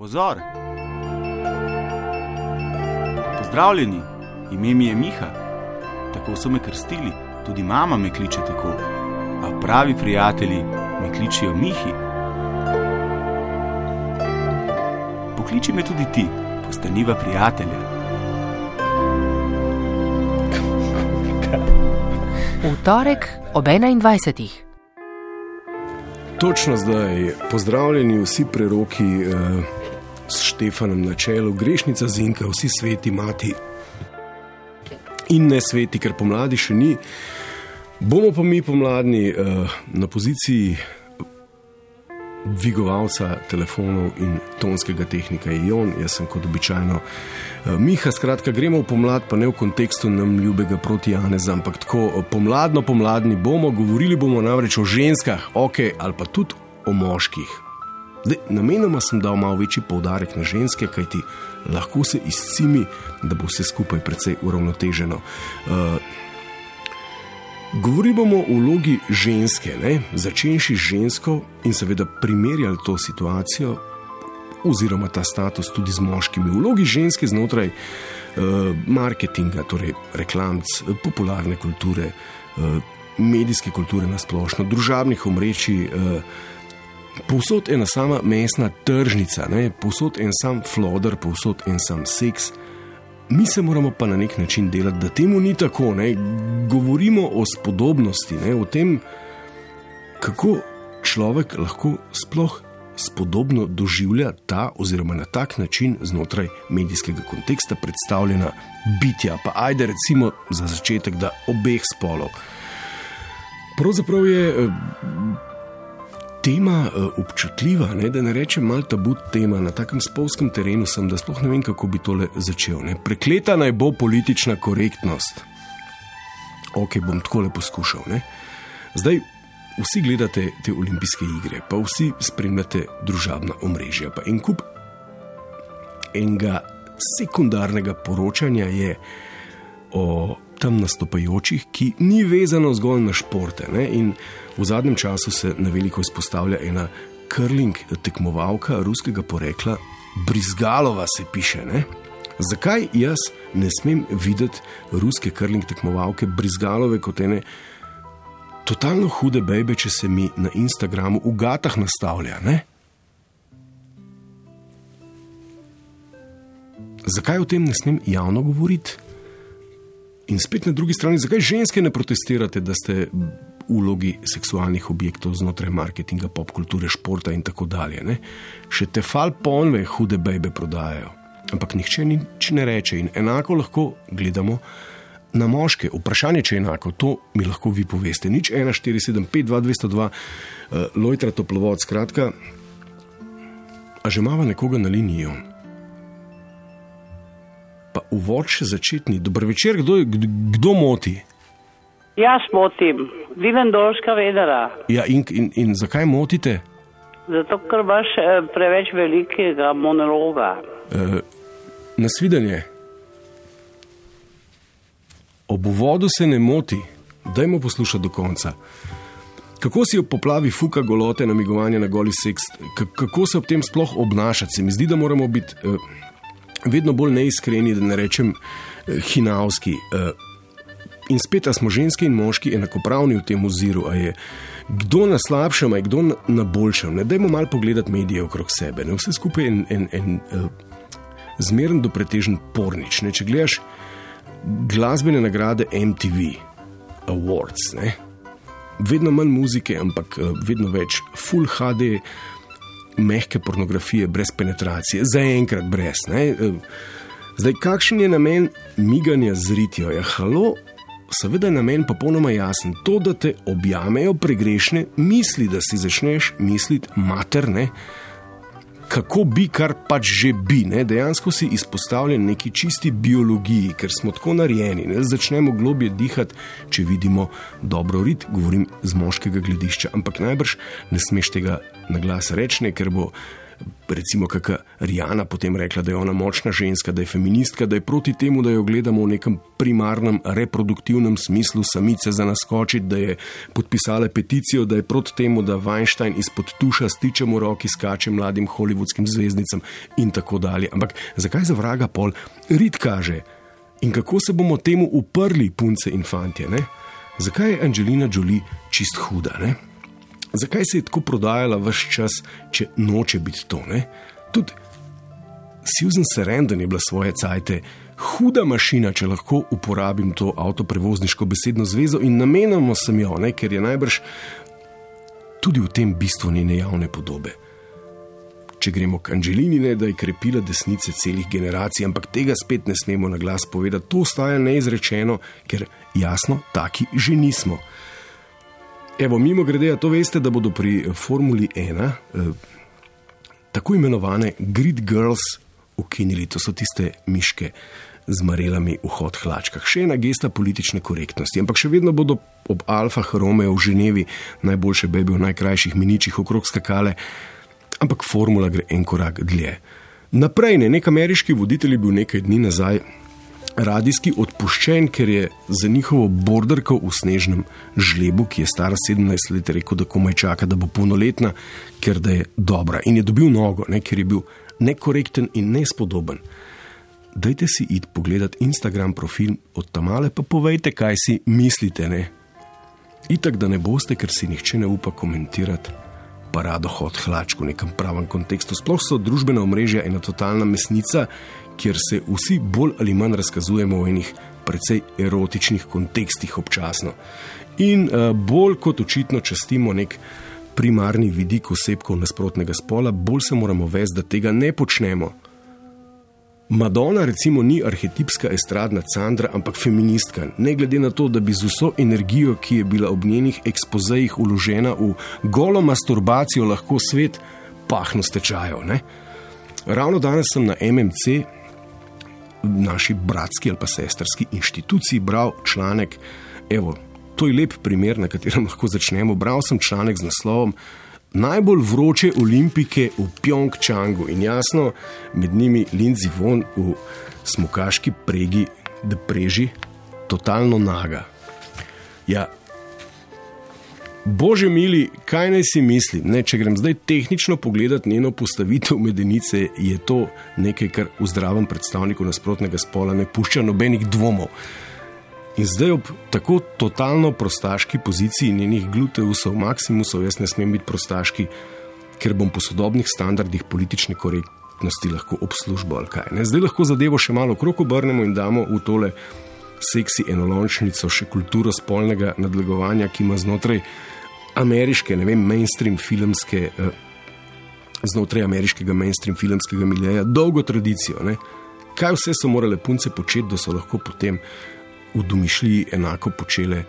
Pozor! Pozdravljeni, ime mi je Miha, tako so me krstili, tudi mama me kliče tako. A pravi prijatelji me kličijo Mihi. Pokliči me tudi ti, postaniva prijatelja. V torek ob 21. Točno zdaj, pozdravljeni vsi preroki eh, Štefanom na čelu, grešnica Zinka, vsi sveti mati in ne sveti, ker pomladi še ni. Bomo pa mi pomladni eh, na poziciji dvigovalca telefonov in tonskega tehnika Ion, jaz sem kot običajno eh, Miha. Skratka, gremo v pomlad, pa ne v kontekstu nam ljubega proti Janeza, ampak tako eh, pomladno, pomladni bomo, govorili bomo namreč o ženskah, ok, ali pa tudi o moških. Zdaj, namenoma sem dal malo večji poudarek na ženske, kajti lahko se izcimi, da bo vse skupaj precej uravnoteženo. Uh, Govorili bomo o vlogi ženske, začenši z žensko in seveda primerjali to situacijo oziroma ta status tudi z moškimi. Vlogi ženske znotraj uh, marketinga, torej reklamc, popularne kulture, uh, medijske kulture na splošno, družabnih omrečij. Uh, Povsod ena sama mesna tržnica, ne? povsod en sam floder, povsod en sam seks. Mi se moramo pa na nek način delati, da temu ni tako. Ne? Govorimo o spodobnosti, ne? o tem, kako človek lahko sploh spodobno doživlja ta, oziroma na tak način znotraj medijskega konteksta predstavljena bitja. Pa ajde, recimo za začetek, da obeh spolov. Pravzaprav je tema uh, občutljiva, ne, da ne rečem malo tabu tema na takem spolskem terenu, sem, da sploh ne vem, kako bi tole začel. Ne. Prekleta naj bo politična korektnost. Ok, bom tako le poskušal. Ne. Zdaj, vsi gledate te olimpijske igre, pa vsi spremljate družabna omrežja. Pa en kup enega sekundarnega poročanja je o tam nastopajočih, ki ni vezano zgolj na športe. Ne? In v zadnjem času se na veliko izpostavlja ena krling tekmovalka ruskega porekla, Brizgalova se piše. Ne? Zakaj jaz ne smem videti ruske krling tekmovalke Brizgalove kot ene totalno hude bebe, če se mi na Instagramu v gatah nastavlja? Ne? Zakaj o tem ne smem javno govoriti? In spet na drugi strani, zakaj ženske ne protestirate, da ste v vlogi seksualnih objektov znotraj marketinga, pop kulture, športa in tako dalje? Ne? Še te fal ponve, hude bebe prodajajo. Ampak nihče nič ne reče in enako lahko gledamo na moške. Vprašanje, če je enako, to mi lahko vi poveste. Nič 1, 4, 7, 5, 2, 202, uh, lojtra toplovod, skratka. A že imamo nekoga na liniji? Pa uvod še začetni. Dobro večer, kdo, kdo moti? Jaz motim, Vivendorska vedara. Ja, in, in, in zakaj motite? Zato, ker imaš eh, preveč velikega monologa. E, nasvidenje. Ob uvodu se ne moti, dajmo poslušati do konca. Kako si ob poplavi fuka golote, namigovanja na goli seks, kako se ob tem sploh obnašati? Se mi zdi, da moramo biti. Eh, vedno bolj neiskreni, da ne rečem eh, hinavski. Eh, in spet smo ženske in moški enakopravni v tem oziru, a je kdo na slabšem, a je kdo na boljšem. Ne dajmo malo pogledati medije okrog sebe, ne vse skupaj en, en, en uh, zmeren do pretežen pornič. Ne? Če gledaš glasbene nagrade MTV Awards, ne? vedno manj muzike, ampak vedno več full HD mehke pornografije, brez penetracije, zaenkrat brez. Ne? Zdaj, kakšen je namen miganja z ritijo? Ja, halo, seveda je namen popolnoma jasen. To, da te objamejo pregrešne misli, da si začneš misliti materne kako bi, kar pač že bi. Ne? Dejansko si izpostavljen neki čisti biologiji, ker smo tako narejeni. Ne? Začnemo globje dihati, če vidimo dobro rit, govorim z moškega gledišča. Ampak najbrž ne smeš tega na glas reči, ker bo recimo kakšna Rijana potem rekla, da je ona močna ženska, da je feministka, da je proti temu, da jo gledamo v nekem primarnem reproduktivnem smislu samice za naskočiti, da je podpisala peticijo, da je proti temu, da Weinstein izpod tuša stičemo roki, skače mladim hollywoodskim zvezdnicam in tako dalje. Ampak zakaj za vraga pol rit kaže in kako se bomo temu uprli, punce in fantje? Ne? Zakaj je Angelina Jolie čist huda? Ne? Zakaj se je tako prodajala vse čas, če noče biti to? Ne? Tudi Susan Sarandon je bila svoje cajte huda mašina, če lahko uporabim to avtoprevozniško besedno zvezo in namenoma sem jo, ne? ker je najbrž tudi v tem bistvu njene javne podobe. Če gremo k Angelini, ne da je krepila desnice celih generacij, ampak tega spet ne smemo na glas povedati, to ostaja neizrečeno, ker jasno, taki že nismo. Evo, mimo grede, to veste, da bodo pri Formuli 1 eh, tako imenovane Grid Girls ukinili, to so tiste miške z marelami v hod hlačkah. Še ena gesta politične korektnosti, ampak še vedno bodo ob Alfa Romeo v Ženevi najboljše bebe v najkrajših miničih okrog skakale, ampak formula gre en korak dlje. Naprej, ne, nek ameriški voditelj je bil nekaj dni nazaj radijski odpuščen, ker je za njihovo borderko v snežnem žlebu, ki je stara 17 let, rekel, da komaj čaka, da bo polnoletna, ker da je dobra. In je dobil nogo, ne, ker je bil nekorekten in nespodoben. Dajte si id pogledat Instagram profil od tamale, pa povejte, kaj si mislite. Ne? Itak, da ne boste, ker si nihče ne upa komentirati parado hod hlačk v nekem pravem kontekstu. Sploh so družbena omrežja ena totalna mesnica, kjer se vsi bolj ali manj razkazujemo v enih precej erotičnih kontekstih občasno. In uh, bolj kot očitno častimo nek primarni vidik osebkov nasprotnega spola, bolj se moramo vesti, da tega ne počnemo. Madonna, recimo, ni arhetipska estradna Candra, ampak feministka. Ne glede na to, da bi z vso energijo, ki je bila ob njenih ekspozejih uložena v golo masturbacijo, lahko svet pahnil stečajo. Ravno danes sem na MMC, naši bratski ali pa sestrski inštituciji bral članek. Evo, to je lep primer, na katerem lahko začnemo. Bral sem članek z naslovom Najbolj vroče olimpike v Pjongčangu in jasno, med njimi Lindsay Von v smokaški pregi, da preži, totalno naga. Ja, Bože mili, kaj naj si mislim? Ne, če grem zdaj tehnično pogledati njeno postavitev medenice, je to nekaj, kar v zdravem predstavniku nasprotnega spola ne pušča nobenih dvomov. In zdaj ob tako totalno prostaški poziciji njenih gluteusov, maksimusov, jaz ne smem biti prostaški, ker bom po sodobnih standardih politične korektnosti lahko obslužbo ali kaj. Ne? Zdaj lahko zadevo še malo krok obrnemo in damo v tole seksi enolončnico še kulturo spolnega nadlegovanja, ki ima znotraj ameriške, ne vem, mainstream filmske, eh, znotraj ameriškega mainstream filmskega miljeja, dolgo tradicijo. Ne? Kaj vse so morale punce početi, da so lahko potem v domišljiji enako počele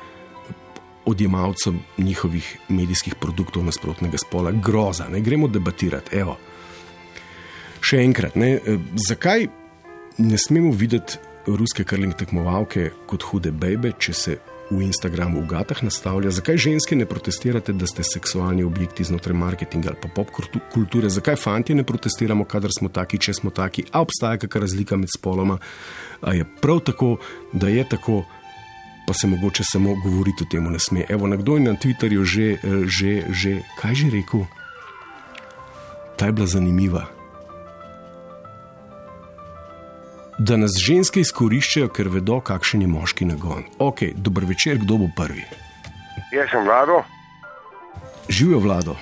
odjemalcem njihovih medijskih produktov nasprotnega spola? Groza, ne gremo debatirati. Evo. Še enkrat, ne, eh, zakaj ne smemo videti ruske krling tekmovalke kot hude bebe, če se v Instagramu v gatah nastavlja, zakaj ženske ne protestirate, da ste seksualni objekti znotraj marketinga ali pa pop kulture, zakaj fanti ne protestiramo, kadar smo taki, če smo taki, a obstaja kakšna razlika med spoloma. A je prav tako, da je tako, pa se mogoče samo govoriti o tem ne sme. Evo, nekdo je na Twitterju že, že, že, kaj že rekel? Ta je bila zanimiva. Da nas ženske izkoriščajo, ker vedo, kakšen je moški nagon. Ok, dober večer, kdo bo prvi? Jaz sem vlado. Živijo vlado.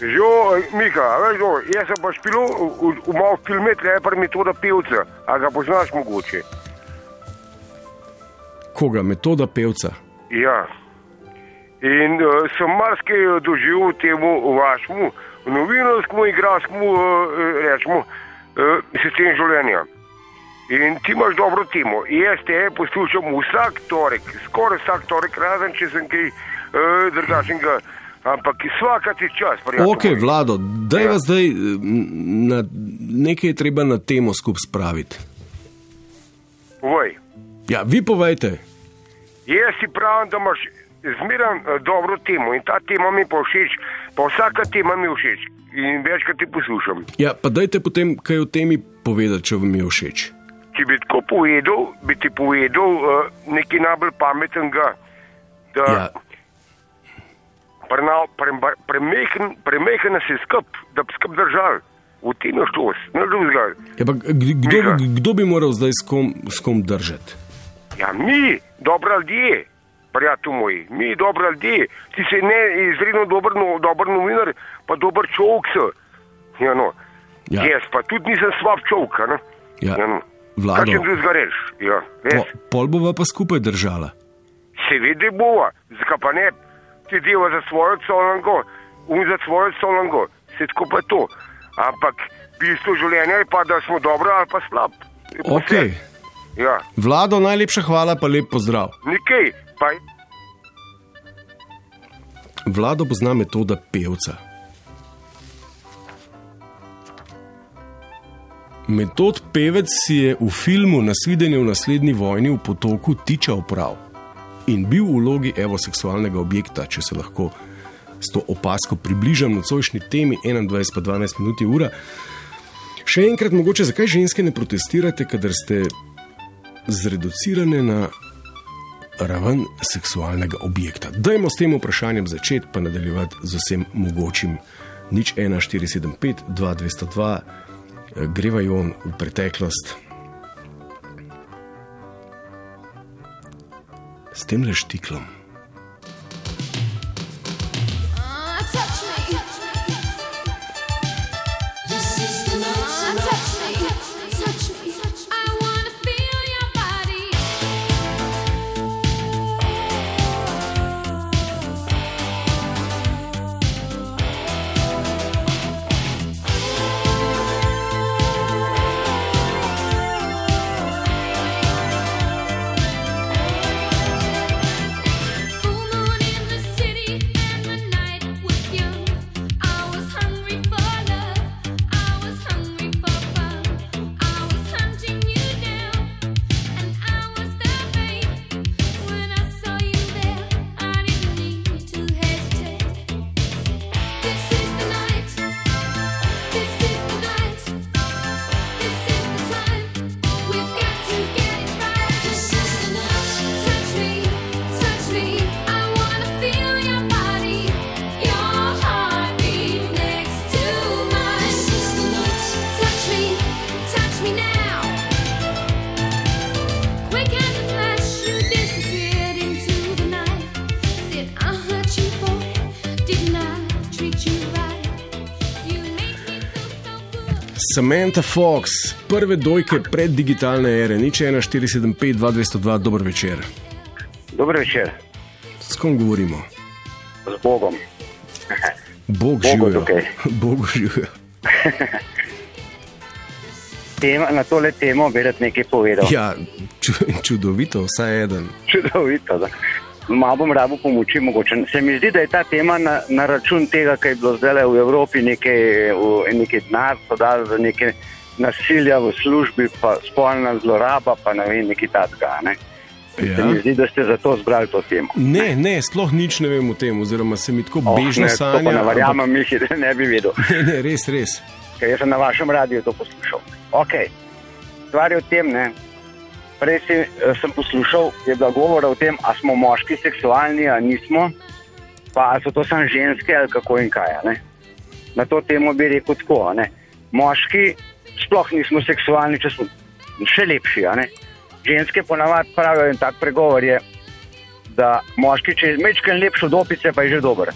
Živijo, Mika, veš, do, jaz sem pa špil v, v malo filmet, le pa metoda pevca, a ga poznaš mogoče. Koga, metoda pevca? Ja. In uh, sem marsikaj doživel temu vašemu novinarskemu, igralskemu, uh, rečemo, uh, sistemu življenja. In ti imaš dobro timo. Jaz te poslušam vsak torek, skoraj vsak torek, razen če sem kaj uh, drugačnega. Ampak vsaka ti čas. Ok, moj. vlado, da je ja. zdaj na, nekaj treba na temo skupaj spraviti. Povej. Ja, vi povejte. Jaz si pravim, da imaš zmeraj dobro temo in ta tema mi pa všeč, Pa vsaka tema mi všeč in večkrat ti poslušam. Ja, pa dajte potem kaj o temi povedati, če vam je všeč. Če bi tako povedal, bi ti povedal uh, nekaj najbolj pametnega, da Ja, ja. premehen pre, nas je skup, da bi skup držal. V tem je šlo, ne drugega. ja kdo, kdo, Miha. kdo bi moral zdaj s kom, s kom držati? Ja, mi, dobri ljudje, prijatelj moj, mi, dobri ljudje, ti si ne izredno dober, no, dober novinar, pa dober človek. si. Ja, no. Ja. Jaz pa tudi nisem slab človek. a ne. Ja, no. Vlado. Kaj če drugega reš? Ja, Po, pol bova pa skupaj držala. Seveda bova, zakaj pa ne? Ti deva za svojo solango, um za svojo solango, vse skupaj to. Ampak bistvo življenja je pa, da smo dobro ali pa slab. Pa Ok, vse. Ja, Vlado, najlepša hvala, pa lep pozdrav. nekaj, pa Vlado pozna metoda pevca. Metod pevec si je v filmu Nasvidenje v naslednji vojni v potoku tičal prav in bil v vlogi evoseksualnega objekta, če se lahko s to opasko približam nocojšnji temi 21 pa 12 minut je ura. Še enkrat, mogoče zakaj ženske ne protestirate, kadar ste zreducirane na raven seksualnega objekta. Dajmo s tem vprašanjem začeti, pa nadaljevati z vsem mogočim. Nič 1, 4, 7, 5, 2, 202, greva jon v preteklost. S tem le štiklom. Samantha Fox, prve dojke pred digitalne ere, nič 1, 475, 2202, dober večer. Dober večer, S kom govorimo? z Bogom. Bog tukaj. Bog živijo. Tema, na tole temo bi rad nekaj povedal. Ja, ču, čudovito, vsaj eden. Čudovito. Da. Malo bom rabo pomoči, mogoče. Se mi zdi, da je ta tema na, na račun tega, kar je bilo zdaj v Evropi, nekaj, v, nekaj denar, podal za neke nasilja v službi, pa spolna zloraba, pa ne vem, nekaj takega. Ne? Se Ja. mi zdi, da ste zato zbrali to temo. Ne, ne, sploh nič ne vem o tem, oziroma se mi tako Oh, bežno ne, sanja. ne verjamem, Mihi, da ne bi vedel. ampak- Ne, ne, res, res. ker jaz sem na vašem radiju to poslušal. Ok, stvar je v tem, ne. Prej si, eh, sem poslušal, je bila govora o tem, ali smo moški seksualni, ali nismo, pa ali so to samo ženske ali kako in kaj. Ne? Na to temo bi rekel tako. Ne? Moški sploh nismo seksualni, če smo še lepši. Ženske ponavadi pravijo in tak pregovor je, da moški, če je mečken lepši od opice, pa je že dober.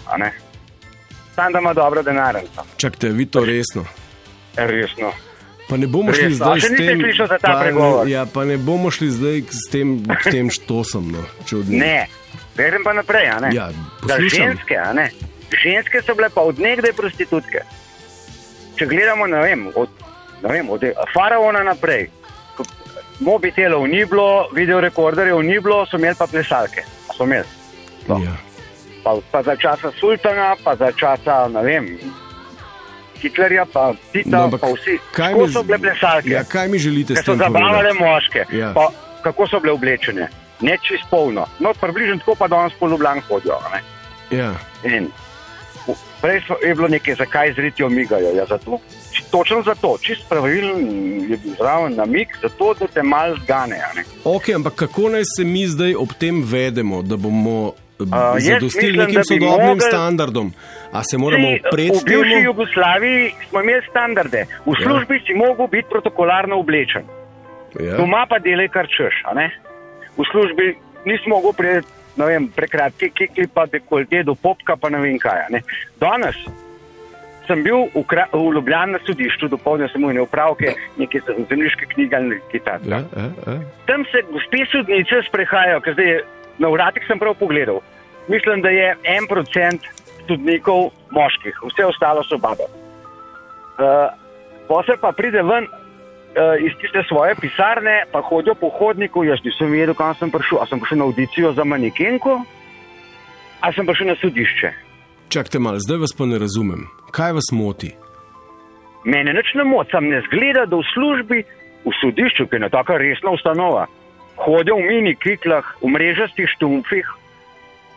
Sam da ima dobro denarnico. Čakajte, vi to resno. Resno. Pa ne bomo šli Resno. zdaj s tem. pa, ne, ja, pa ne bomo šli zdaj s tem, k tem štosom. No, čudnim. Ne, grem pa naprej. Ja, ženske, ženske so bile pa od nekdaj prostitutke. Če gledamo, ne vem, od, ne vem, od faraona naprej, mobitelov ni bilo, videorekorderjev ni bilo, so imeli pa plesalke. So imeli. No. Ja. Pa, pa za časa sultana, pa za časa, ne vem, Hitlerja, pa Tita, No, pa vsi. kaj Kako mi- so bile plesalke? Ja, kaj mi želite s so tem zabavale povedati? moške. Ja. Pa, kako so bile oblečene? Ne čist polno. No, približno tako pa danes po Ljubljani hodijo. Ja. In Prej so, je bilo nekaj, zakaj zritijo migajo. Ja, zato, točno zato, čist pravilen je bil zraven namig, zato da te mal zgane. Ok, ampak kako naj se mi zdaj ob tem vedemo, da bomo uh, zadostili nekim sodobnim mogel- standardom? A se moramo Saj, upreti v bivši temu? Jugoslaviji smo imeli standarde. V službi si mogel biti protokolarno oblečen. Ja. Doma pa delaj kar češ. V službi nisi mogel priti, ne vem, prekratke kikli, pa dekolte do popka, pa ne vem kaj. Ne. Danes sem bil v, kra- v Ljubljani na sodišču, dopolnil sem imel upravke, neke zemljiške knjige ali nekaj takega. Ja, ja, ja. Tam se gospe sodnice sprehajajo, ker zdaj na vratih sem prav pogledal. Mislim, da je en procent sodnikov moških, vse ostalo so babe. Uh, Posel pa pride ven uh, iz tiste svoje pisarne, pa hodijo po hodniku. Jaz nisem vedel, kam sem prišel. A sem prišel na audicijo za manekenko, a sem prišel na sodišče. Čakajte malo, zdaj vas pa ne razumem. Kaj vas moti? Mene nič ne moti, sam ne zgleda, da v službi, v sodišču, ki je ena taka resna ustanova, hodijo v mini kiklah, v mrežastih štumfih,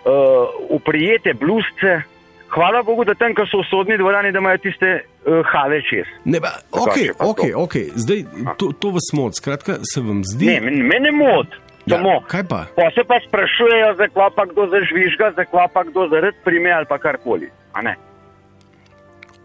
uh, v prijete bluzce. Hvala Bogu, da tam, ko so v sodni dvorani, da imajo tiste uh, hale čez. Ne, ba, ok, ok, ok, zdaj to, to vas moti. Skratka, se vam zdi. Ne, men- mene moti. Ja, Samo, kaj pa? pa se pa sprašujejo, zakaj pa kdo zažvižga, zakaj pa kdo zaradi prime ali pa karkoli.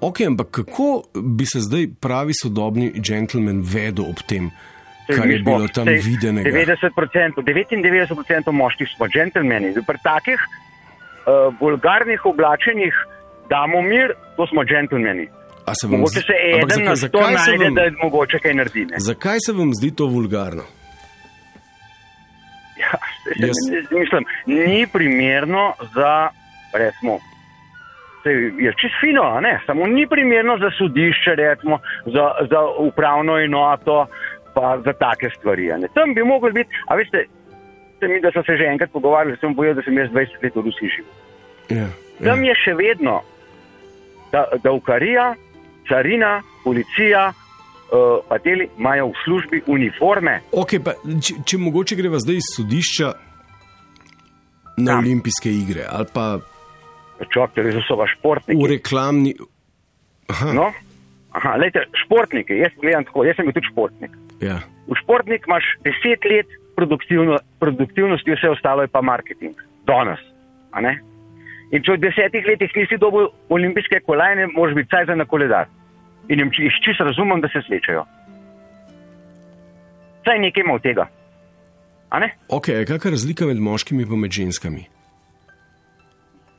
Ok, ampak kako bi se zdaj pravi sodobni gentleman vedel ob tem, Saj kar je bilo tam videnega? 90%, 99% moških smo džentlmeni. Pri takih uh, vulgarnih oblačenih damo mir, to smo džentlmeni. Se vam Mogoče se eden na zakaj- sto zakaj se najde, vam- da je mogoče kaj naredi. ne. Zakaj se vam zdi to vulgarno? Ja, se, Jaz- se, mislim, ni primerno za, recimo, saj je čist fino, samo ni primerno za sodišče, recimo, za, za upravno enoto, pa za take stvari. ne. Tam bi mogli biti, a veste, mi, da so se že enkrat pogovarjali, sem povedal, da sem jaz 20 let v Rusiji živel. Ja, Tam je še vedno da, davkarija, carina, policija, uh, pa deli imajo v službi uniforme. Okay, pa, če, če mogoče greva zdaj iz sodišča na Kam? olimpijske igre ali pa Čakaj, res so pa športniki. v reklamni. Aha, No? Aha, lejte, športniki, jaz gledam tako, jaz sem bil tudi športnik. Ja. V športnik imaš 10 let produktivno, produktivnosti, vse ostalo je pa marketing. Danes. a ne? In če v desetih letih nisi dobil olimpijske kolajne, moraš biti cajt na koledar. In jim či- čist razumem, da se slečejo. Saj nekaj ima od tega. Ne? Ok, a je kakšna razlika med moškimi in med ženskami?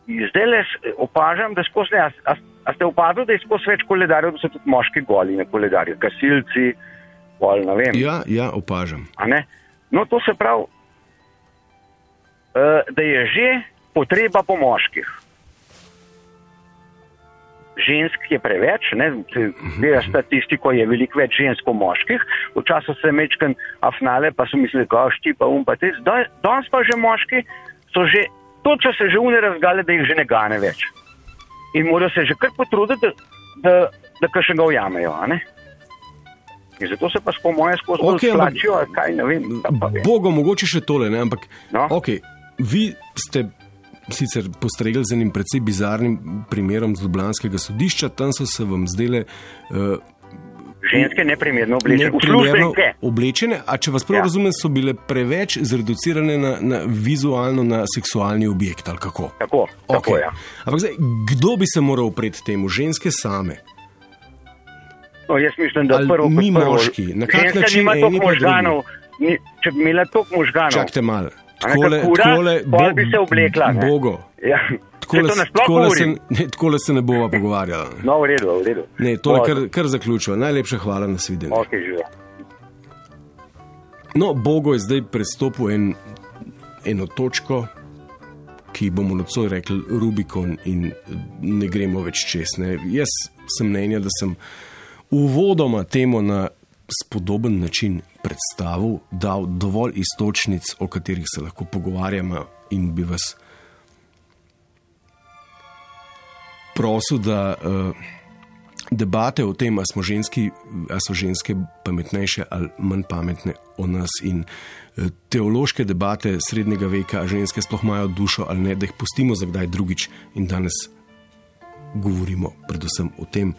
Zdaj le opažam, da skozi, a, a, a ste opazili, da je skozi več koledarjev, da so tudi moški goli na koledarju, gasilci, pol, ne vem. Ja, ja, opažam. No, to se pravi, uh, da je že potreba po moških. Žensk je preveč, ne, gleda statistiko, je veliko več žensk kot moških. Včasih se mečken afnale, pa so mislili, da šti pa um, pa te. Zdaj- Danes pa že moški so že, točno se že une razgale, da jih že ne gane več. In morajo se že kar potruditi, da, da, da še ga ujamejo. ne? In zato se pa po moje skozi okay, ampak- plačijo, ali kaj ne vem. vem. Bogo, mogoče še tole, ne? ampak No. okay, vi ste sicer postregli z enim precej bizarnim primerom z Ljubljanskega sodišča, tam so se vam zdele uh, Ženske neprimerno oblečene, neprimerno oblečene, a če vas prav ja. Razumem, so bile preveč zreducirane na, na vizualno, na seksualni objekt ali kako. Tako, tako Okej. ja. Ampak zdaj, kdo bi se moral pred temu? Ženske same. No, jaz mislim, da prvo mi moški? Na kak način nima toliko možganov, ni, če bi imela toliko možganov. Čakajte malo. Takole, kura, takole, pol bi se oblekla, ne? Bogo. Ja. Takole, to nasploh takole, se, ne, takole se ne bova pogovarjala. ne. No, v redu, v redu. Ne, tole No, kar, kar zaključiva. Najlepša hvala na svidenje. Ok, živo. No, Bogo je zdaj prestopil en, eno točko, ki bomo nocoj rekli Rubikon, in ne gremo več čez. Ne. Jaz sem mnenja, da sem uvodoma temu na spodoben način predstavil, dal dovolj istočnic, o katerih se lahko pogovarjamo, in bi vas prosil, da uh, debate o tem, ali smo ženski, ali so ženske pametnejše ali manj pametne od nas, in uh, teološke debate srednjega veka, ali ženske sploh imajo dušo ali ne, da jih pustimo za kdaj drugič in danes govorimo predvsem o tem,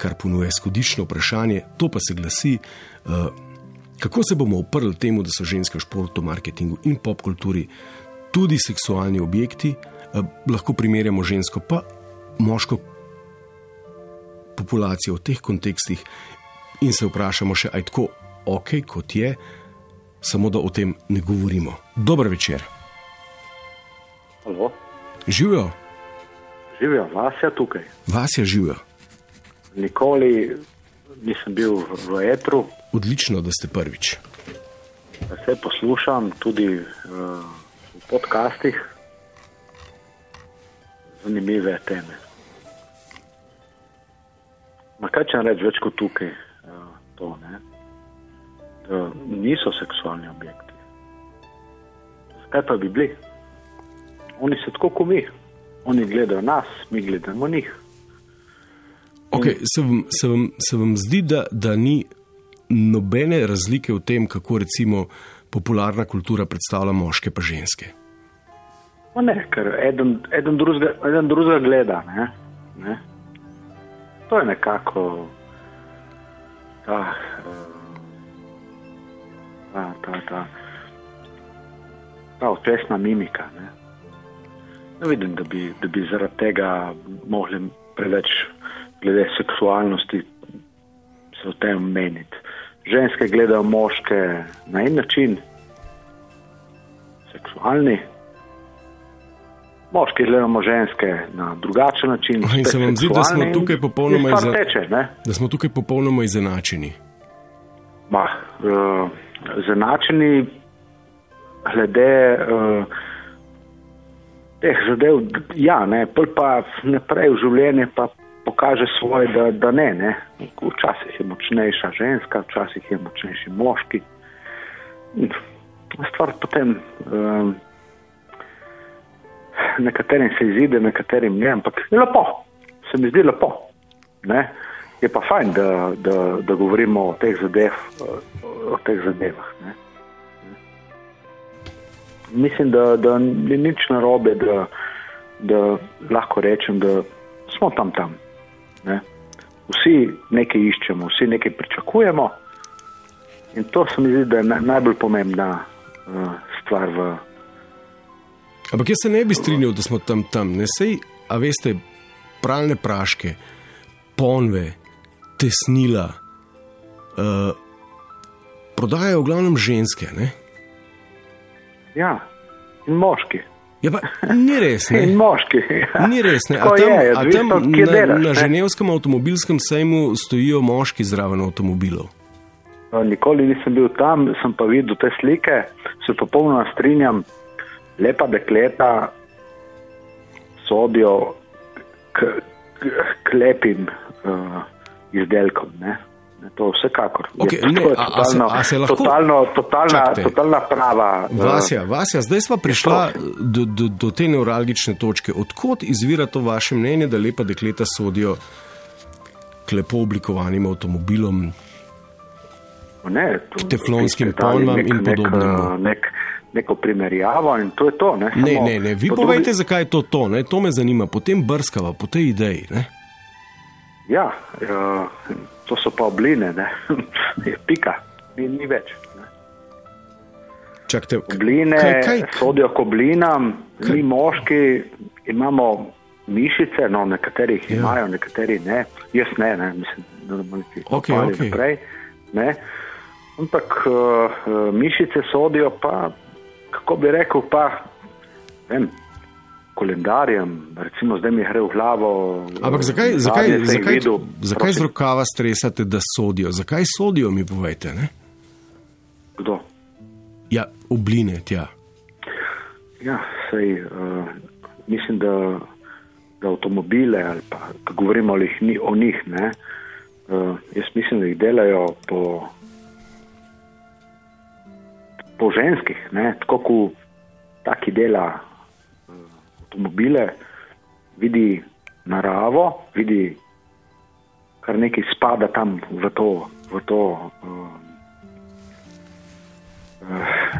kar ponuja izhodiščno vprašanje, to pa se glasi, uh, kako se bomo uprli temu, da so ženske v športu, marketingu in popkulturi tudi seksualni objekti, uh, lahko primerjamo žensko pa moško populacijo v teh kontekstih in se vprašamo še, aj tako ok, kot je, samo da o tem ne govorimo. Dober večer. Halo, Živijo, živijo, Vasja tukaj. vas je živijo. Nikoli nisem bil v- etru, Odlično, da ste prvič. vse poslušam, tudi uh, v podcastih. Zanimive teme. Ma kaj če reči več kot tukaj? Uh, to, ne? da niso seksualni objekti. Zakaj pa bi bili? Oni so tako kot mi. Oni gledajo nas, mi gledamo njih. Okay, se, vam, se, vam, se vam zdi, da, da ni nobene razlike v tem, kako recimo popularna kultura predstavlja moške pa ženske? Pa ne, ker eden, eden, drugega, eden drugega gleda. Ne? Ne? To je nekako ta, eh, ta, ta, ta, ta očesna mimika. Ne? Ne vidim, da bi, da bi zaradi tega mogli preveč glede seksualnosti se o tem meniti. Ženske gledajo moške na en način, seksualni. Moški gledamo ženske na drugačen način. In se vam zdi, da smo tukaj popolnoma, iza- teče, ne? da smo tukaj popolnoma izenačeni? Ma, uh, zanačeni glede uh, teh zadev, ja, ne, pa naprej v življenje pa pokaže svoje, da, da ne, ne. Včasih je močnejša ženska, včasih je močnejši moški. Stvar potem um, nekaterim se izide, nekaterim ne, ampak je lepo, se mi zdi lepo. Ne? Je pa fajn, da, da, da govorimo o teh, zadev, o teh zadevah. Ne? Mislim, da, da ni nič narobe, da, da lahko rečem, da smo tam tam. Ne? Vsi nekaj iščemo, vsi nekaj pričakujemo in to se mi zdi, da je na, najbolj pomembna uh, stvar v, Ampak jaz se ne bi strinjal, da smo tam tam. Ne sej, a veste, pralne praške, ponve, tesnila, uh, prodajajo v glavnem ženske. Ne? Ja, in moški. Ja, pa ni res. Ne? In moški. Ja. Ni res. Ne? A tam, je, a tam na, delaš, na ne. ženevskem avtomobilskem sejmu stojijo moški zraven avtomobilov. No, Nikoli nisem bil tam, sem pa videl te slike, se popolnoma strinjam. Lepa dekleta sodijo k, k, k lepim uh, izdelkom. Ne? Ne, To vsekakor. Je Okej, to ne, je a- a se- totalno, a se lahko- totalno, totalna, Čakajte. totalna prava. eh, Vasja, Vasja, zdaj smo prišla do, do, do te neuralgične točke. Odkot izvira to vaše mnenje, da lepa dekleta sodijo k lepo oblikovanim avtomobilom? Ne, to, teflonskim dali ponvam in nek, podobnemu. Nek, nek, neko primerjavo in to je to. Ne, Ne, Samo ne, ne, vi po povejte, zakaj je to to, ne? to me zanima, potem brskava po tej ideji. Ne? Ja, uh, to so pa obline, ne. je pika, ni, ni več. Ne. Čakajte, Obline kaj, kaj, sodijo k oblinam, Kaj- mi moški imamo mišice, no nekateri jih Ja. imajo, nekateri ne, jaz ne, ne mislim, da bomo Okej, kopali okej. naprej. Ne. Ampak uh, mišice sodijo pa, kako bi rekel, pa vem, kolendarjem, recimo zdaj mi gre v glavo. ampak zakaj, zakaj, zakaj, videl, zakaj z prosim, rokava stresate, da sodijo? Zakaj sodijo, mi povejte? Ne? Kdo? Ja, obline tja. Ja, sej, uh, mislim, da, da avtomobile, ali pa ko govorimo o njih, o njih ne, uh, jaz mislim, da jih delajo po, po ženskih, ne, tako kot taki dela avtomobile, vidi naravo, vidi kar nekaj spada tam v to. V to uh,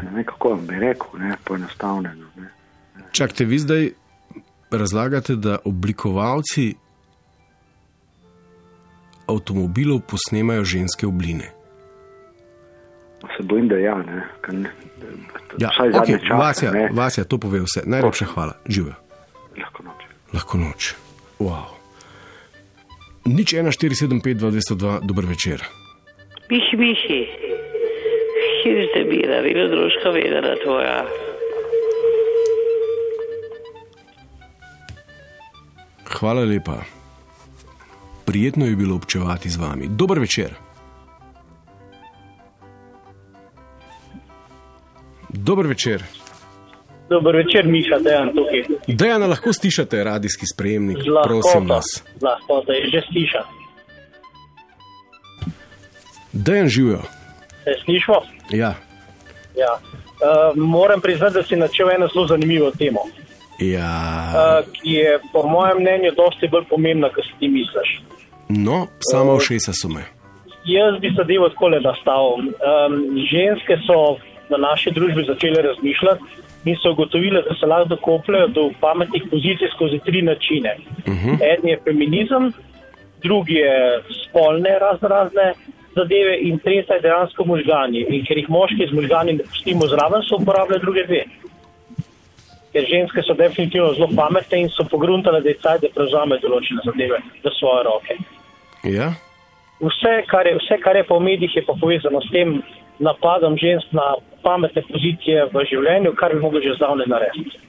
ne vem, kako bi rekel, ne, poenostavljeno. Ne. Čakajte, vi zdaj razlagate, da oblikovalci avtomobilov posnemajo ženske obline? Se bojim, da ja. Ne, ker ne, Ja, okay, čase, Vasja, ne. Vasja, to pove vse. Najlepša hvala. Živijo. Lahko noč. Lahko noč. Wow. Nič 1, 4, 7, 5, 2, 202, dober večer. Miši, miši, kjer ste bila, vedno družka vedela tvoja. Hvala lepa. Prijetno je bilo občevati z vami. Dober večer. Dober večer. Dober večer, Miša, dejan tukaj. Dejana lahko stišate radijski sprejemnik, Z lahkoto. prosim vas. Z lahkoto je že slišal. Dejan živijo. Se slišmo? Ja, Ja. Uh, moram priznati, da si načel eno zelo zanimivo temo, ja. uh, ki je po mojem mnenju dosti bolj pomembna, kot si ti misliš. No, sama všesa so me. Jaz bi zadevo tako le nastavil. Um, ženske so v naši družbi začele razmišljati in so ugotovile, da se lahko dokopljajo do pametnih pozicij skozi tri načine. Uh -huh. En je feminizem, drugi je spolne razne zadeve in tretja je dejansko možgani. In ker jih moški z možgani ne pustimo zraven, so uporabljali druge dve. Ker ženske so definitivno zelo pametne in so pogruntale, da je caj, da prevzame določene zadeve v svoje roke. Ja? Vse kar, je, vse, kar je po medijih, je pa povezano s tem napadom žensk na pametne pozicije v življenju, kar bi mogli že zdavne narediti.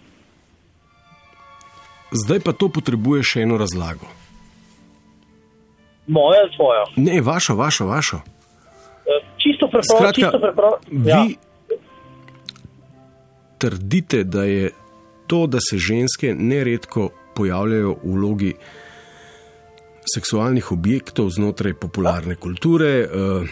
Zdaj pa to potrebuje še eno razlago. Moje ali tvojo? Ne, vašo, vašo, vašo. E, Čisto preprosto. Skratka, čisto preprosto. Ja. vi trdite, da je to, da se ženske neredko pojavljajo v vlogi seksualnih objektov znotraj popularne kulture. Uh,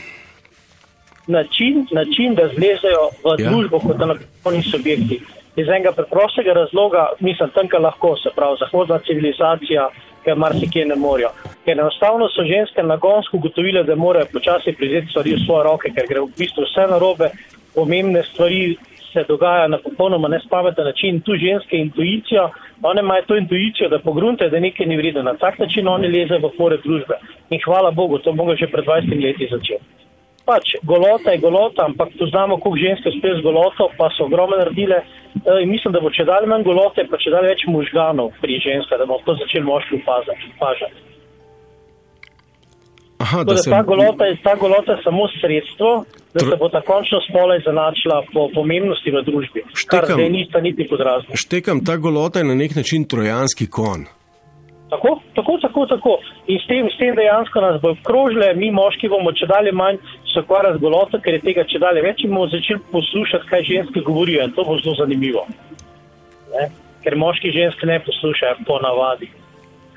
način, način, da zlezejo v Ja. družbo kot enakopravni subjekti. Iz enega preprostega razloga, mislim, tam, kjer lahko, se pravi, zahodna civilizacija, ker marsikje ne morejo. Ker enostavno so ženske nagonsko ugotovile, da morajo počasi prevzeti stvari v svoje roke, ker gre v bistvu vse narobe, pomembne stvari se dogajajo na popolnoma nespameten način. Tu ženske intuicijo, one imajo to intuicijo, da pogrunte, da nekaj ni vredno. Na tak način oni lezejo v pore družbe. In hvala Bogu, to mogo že pred 20 leti začeti. Pač golota je golota, ampak poznamo, koliko žensk je uspelo z goloto, pa so ogromno naredile. E, mislim, da bo če dalje manj golote, pa če dalje več možganov pri ženskah, da bomo to začeli moški opažati. aha, da da se, ta golota, je, ta golota je samo sredstvo, da se bo ta končno spola izenačila po pomembnosti v družbi. Kar Štekam. zdaj nista niti podrazno. štekam, ta golota je na nek način trojanski kon. Tako, tako, tako, tako. In s tem, s tem dejansko nas bo krožile, mi moški bomo če dalje manj se ukvarjali z goloto, ker je tega če dalje več in bomo začeli poslušati, kaj ženske govorijo in to bo zelo zanimivo. Ne? Ker moški ženske ne poslušajo po navadi.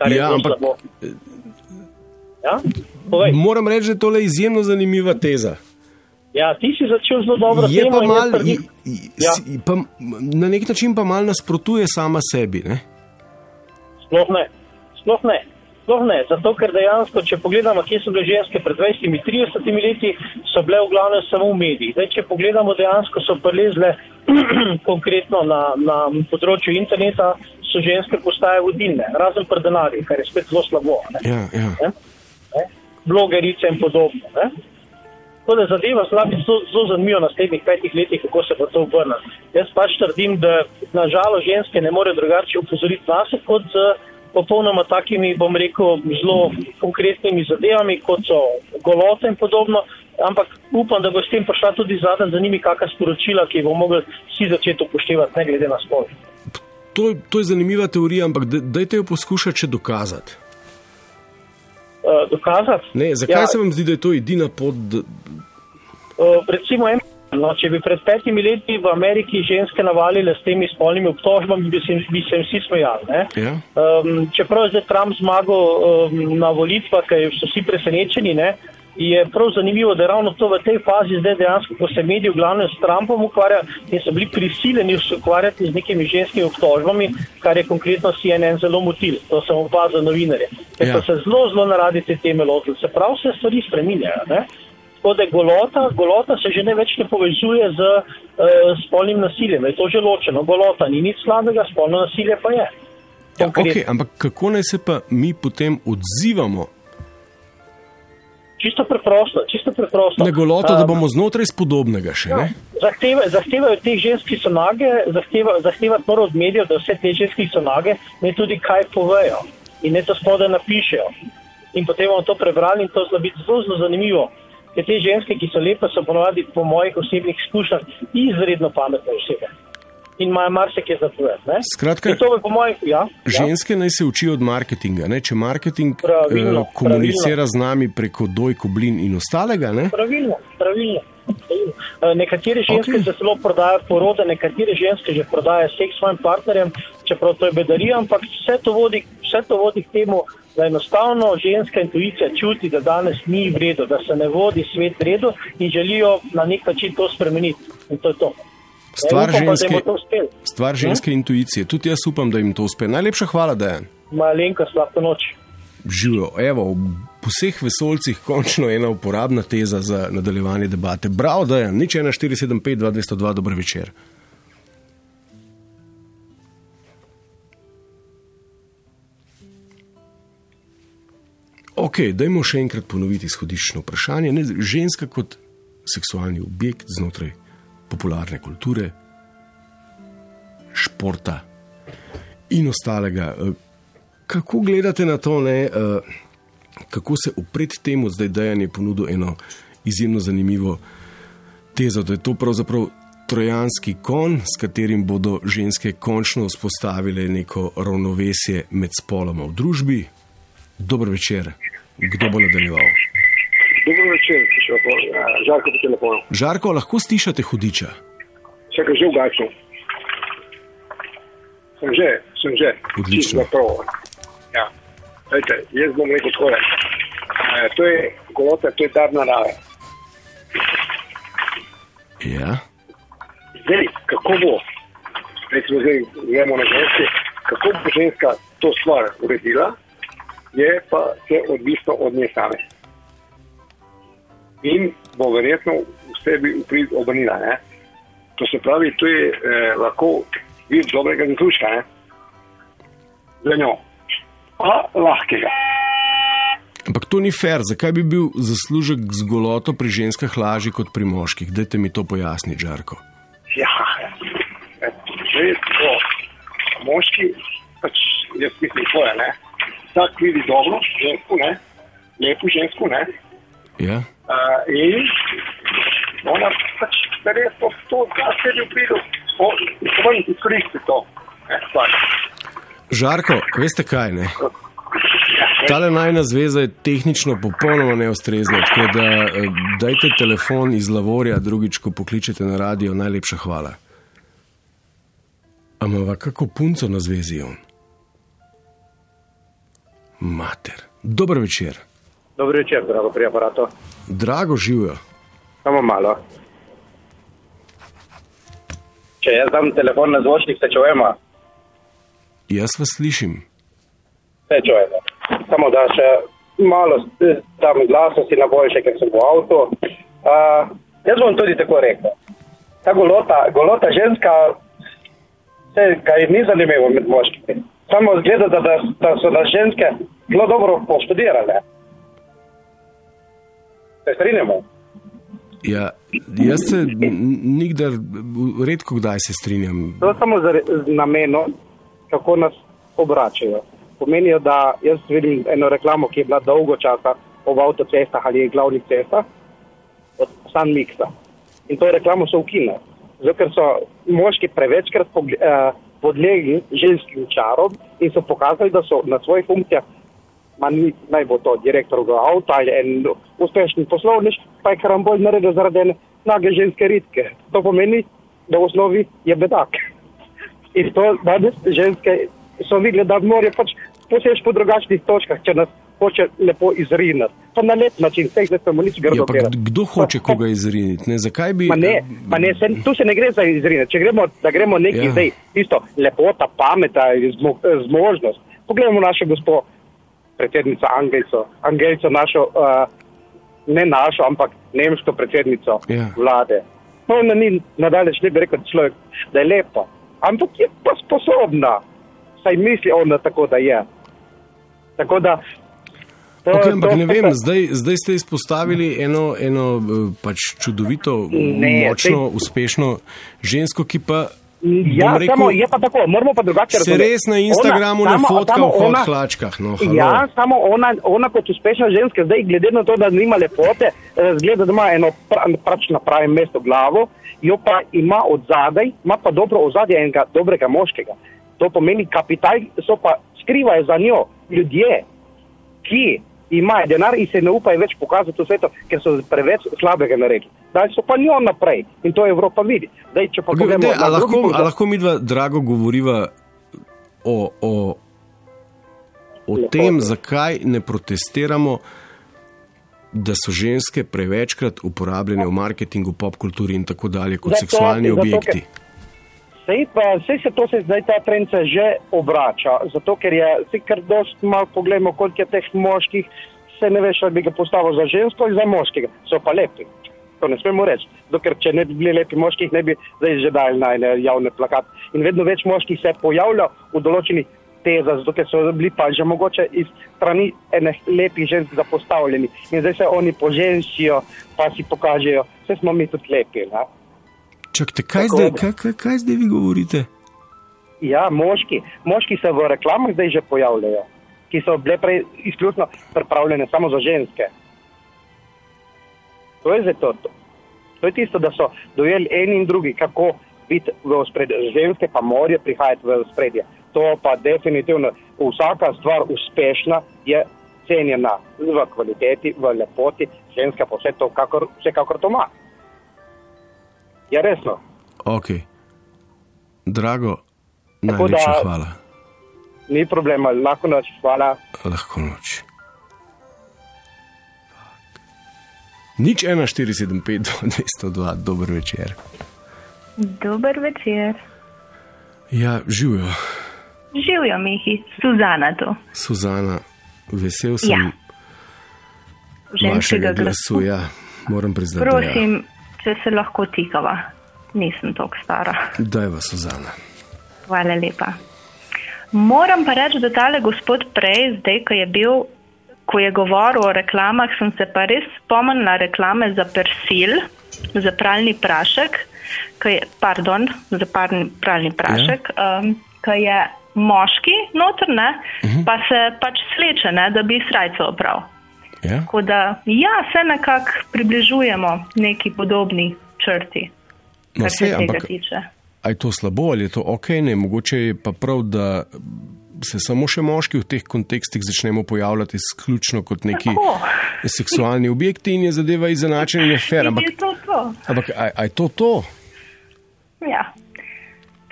Ja, ampak-. Ja? Povej. Moram reči, da je tole izjemno zanimiva teza. ja, ti si začel zelo dobro Je temo pa mal, trdim- i- i- Ja. pa, na nek način pa mal nasprotuje sama sebi. Ne? Sploh ne. Sploh ne. Sploh ne. Zato, ker dejansko, če pogledamo, kje so bile ženske pred 20-30 leti, so bile v glavnem samo v medijih. Zdaj, če pogledamo, dejansko so prelezle konkretno na, na področju interneta, so ženske postaje vodilne, razen pri denarju, kar je spet zelo slabo. Ne? Ja, ja. Ne? Ne? Blogerice in podobno. Ne? Tako da zadeva zelo, zelo, zelo zanimiva v naslednjih petih letih, kako se bo to obrnilo. Jaz pač trdim, da nažalost ženske ne morejo drugače upozoriti nas, kot z popolnoma takimi, bom rekel, zelo konkretnimi zadevami, kot so golote in podobno. Ampak upam, da bo s tem prišla tudi zadnja za njimi kakšna sporočila, ki jih bomo mogli vsi začeti upoštevati, ne glede na spol. To, to je zanimiva teorija, ampak da- dajte jo poskušati še dokazati. Uh, dokazati? Ne, zakaj ja. se vam zdi, da je to edina pot? Da, Uh, recimo, en, no, če bi pred petimi leti v Ameriki ženske navalile s temi spolnimi obtožbami, bi se, bi se vsi smejali. ja? Um, čeprav je zdaj Trump zmagal um, na volitvah, ker so vsi presenečeni, ne, je prav zanimivo, da ravno to v tej fazi zdaj dejansko, ko se mediji v glavnem s Trumpom ukvarjajo in so bili prisiljeni se ukvarjati z nekimi ženskimi obtožbami, kar je konkretno CNN zelo motil. To sem opazil novinarje. Ker Ja. so se zelo, zelo naradi te teme lotili. Se pravi, se stvari spreminjajo. Ne? Tako da golota, golota se že ne več ne povezuje z uh, spolnim nasiljem, je to že ločeno. Golota ni nič slabega, spolno nasilje pa je. Ja, okay, ampak kako naj se pa mi potem odzivamo Čisto preprosto, čisto preprosto. Na goloto, da Um, bomo znotraj spodobnega še, ne? Zahteva, zahtevajo te ženske, ki so nage, zahteva, zahtevati morajo od medijev, da vse te ženske, ki so nage, ne tudi kaj povejo in ne to spodaj napišejo. In potem bomo to prebrali in to zna biti zelo, zelo zanimivo. Ker te ženske, ki so lepe, so ponovadi po mojih osebnih izkušnjah izredno pametne osebe. In imajo marsikaj za povedati. Skratka, In to bi po mojih, ja. ja. Ženske naj se učijo od marketinga. Ne? Če marketing Pravilno, eh, komunicira z nami preko doj, koblin in ostalega, ne? Pravilno, pravilno. pravilno. Eh, Nekatere ženske okay. se celo prodajajo porode, nekatere ženske že prodajajo seks svojim partnerjem, čeprav to je bedarija, ampak vse to vodi, vse to vodi k temu, da enostavno ženska intuicija čuti, da danes ni v redu, da se ne vodi svet v redu in želijo na nek način to spremeniti. In to je to. Stvar Ja, upam pa, da ženske, uspelo. stvar ženske intuicije. Tudi jaz upam, da jim to uspe. Najlepša hvala, Dejan. Malenkost, lahko noč. Živijo. Evo, v vseh vesolcih končno ena uporabna teza za nadaljevanje debate. Bravo, Dejan, nič 1475 2202, dober večer. Ok, dajmo še enkrat ponoviti izhodiščno vprašanje. Ne, ženska kot seksualni objekt znotraj popularne kulture, športa in ostalega. Eh, Kako gledate na to, ne, eh, kako se upred temu zdaj dejanje ponudil eno izjemno zanimivo tezo, da je to pravzaprav trojanski kon, s katerim bodo ženske končno vzpostavile neko ravnovesje med spoloma v družbi. Dober večer, kdo bo nadaljeval? Dobro večer, žarko po telefonu. Žarko, lahko stišate hudiča. Vse, kar že ugačam. Sem že, sem že. Odlično. Ja. Dajte, jaz bom rekel takole. E, to je golota, to je dar narave. Ja. Zdaj, kako bo, recimo zdaj gremo na ženske, kako bo ženska to stvar uredila, je pa vse odvisno od nje same. In bo verjetno v sebi uprid obrnila. Ne? To se pravi, to je eh, lahko vid dobrega zaključka. ne. Za njo. Pa lahkega. Ampak to ni fair, zakaj bi bil zaslužek z goloto pri ženskah lažji kot pri moških? Dajte mi to pojasniti, Žarko. Ja, e, zdaj to moški, pač jaz mislim svoje, ne. Vsak vidi dobro žensko, ne, lepo žensko, ne. Ja? Uh, in ona pač res to, to da se je upridil, ven izkoristi to. Ne, stvar. Žarko, veste kaj? Ne? Tale najna zveza je tehnično popolnoma neustrezna, tako da eh, dajte telefon iz Lavorja, drugič, ko pokličete na radio, najlepša hvala. Ampak kako punco na zvezi je on? Mater. Dober večer. Dobro večer, drago pri aparatu. Drago živijo. Samo malo. Če jaz dam telefon na zvočnik, se čujemo? Jaz vas slišim. Se čujemo. Samo da še malo tam glaso si na boljše, ker sem v avtu. Uh, jaz bom tudi tako rekel. Ta golota, golota ženska, se ga je ni zanimivo med moškimi. Samo zgleda, da, da, da so nas ženske zelo dobro poštudirale. Se strinjamo? Ja, jaz se nikdar, redko kdaj se strinjam. To je samo z namenom, kako nas obračajo. Pomenijo, da jaz vidim eno reklamo, ki je bila dolgo časa ob avtocestah ali glavnih cestah, od San Miksa. In to reklamo so ukinili. Zato, ker so moški prevečkrat pogle- eh, podlegli ženskim čarom in so pokazali, da so na svojih funkcijah, ma ni, naj bo to direktor avta ali en uspešni poslovnež, pa je karambol naredil zaradi ene nage ženske ritke. To pomeni, da v osnovi je bedak. In to danes ženske so videli, da morajo pač posež po drugačnih točkah, če nas hoče lepo izrinati. Pa na lep način, vseh ne smemo nič Ja, grdo pa delati. kdo hoče koga izriniti? Ne, zakaj bi. Ma ne, ma ne se, tu se ne gre za izriniti. Če gremo, da gremo neki Ja. ja. zdaj, isto lepota, pameta, zmo, eh, zmožnost. Poglejmo našo gospo, predsednico Angelco, Angelco našo, uh, ne našo, ampak nemško predsednico Ja. vlade. No, ona ni nadalje, ne bi rekel človek, da je lepa, ampak je pa sposobna. Saj misli ona tako, da je. Tako da Okay, ampak ne vem, zdaj, zdaj ste izpostavili eno, eno eh, pač čudovito, Ne, močno, sej- uspešno žensko, ki pa. Ja, rekel, samo je pa tako, moramo pa drugače Se razumeti. res na Instagramu Ona- ne samo- fotka samo v ona- hlačkah. No, halo. Ja, samo ona, ona kot uspešna ženska, zdaj glede na to, da nima lepote, zgleda, da ima eno pra, pač na pravem mestu glavo, jo pa ima od zadaj, ima pa dobro ozadje enega dobrega moškega. To pomeni kapital, so pa skrivajo za njo ljudje, ki imajo denar in se ne upajo več pokazati v svetu, ker so preveč slabega naredili. Daj so pa njo naprej in to Evropa vidi. Zdaj, če pa pogledamo ne, a, na drugi lahko, punkt- lahko mi dva, drago, govoriva o, o, o tem, zakaj ne protestiramo, da so ženske prevečkrat uporabljene v marketingu, pop kulturi in tako dalje kot Zato- seksualni zato, objekti. ker- Sej, pa, sej se to se zdaj ta trend se že obrača, zato ker je, sej kar dost malo pogledamo, koliko je teh moških, se ne veš, ali bi ga postavil za žensko ali za moškega. So pa lepi. To ne smemo reči. Ker če ne bi bili lepi moški, jih ne bi zdaj že dali na ene javne plakate. In vedno več moških se pojavlja v določenih tezah, zato ker so bili pa že mogoče iz strani enih lepih žensk zapostavljeni. In zdaj se oni poženšijo, pa si pokažejo, vse smo mi tudi lepi. Ne? Čakajte, kaj, zdaj- da- kaj, kaj, kaj zdaj vi govorite? Ja, moški. Moški se v reklamah zdaj že pojavljajo, ki so bile prej izključno pripravljene samo za ženske. To je zdaj to. To, je tisto, da so dojeli eni in drugi, kako biti v ospredju. Ženske pa morajo prihajati v spredje. To pa definitivno vsaka stvar uspešna je cenjena v kvaliteti, v lepoti, ženska pa vse to, kakor, vsekakor to ima. Ja, resno. Ok. Drago, Tako najlepša da- hvala. Ni problema, lahko noč, hvala. Lahko noč. Nič 1, 4, 7, 5, 202, dober večer. Dober večer. Ja, živijo, Živijo, Mihi, Suzana tu. Suzana, vesel sem Ja. Vašega glasu. glasu. Ja, moram priznati, ja. Prosim, če se lahko tikava. Nisem tako stara. Daj vas, Suzana. Hvala lepa. Moram pa reči, da tale gospod prej, zdaj, ko je bil, ko je govoril o reklamah, sem se pa res spomnila reklame za persil, za pralni prašek, je, pardon, za parni, pralni prašek, ja. um, ko je moški noter, ne, uh -huh. pa se pač sleče, ne, da bi srajco oprav. Ja? Tako da, ja, se nekako približujemo neki podobni črti, No, kar se tega ampak- tiče. A je to slabo ali je to ok? Ne, mogoče je pa prav, da se samo še moški v teh kontekstih začnemo pojavljati izključno kot neki Tako. seksualni objekti in je zadeva izenačena in je fair. Ampak, je to to. ampak a, a je to to? Ja.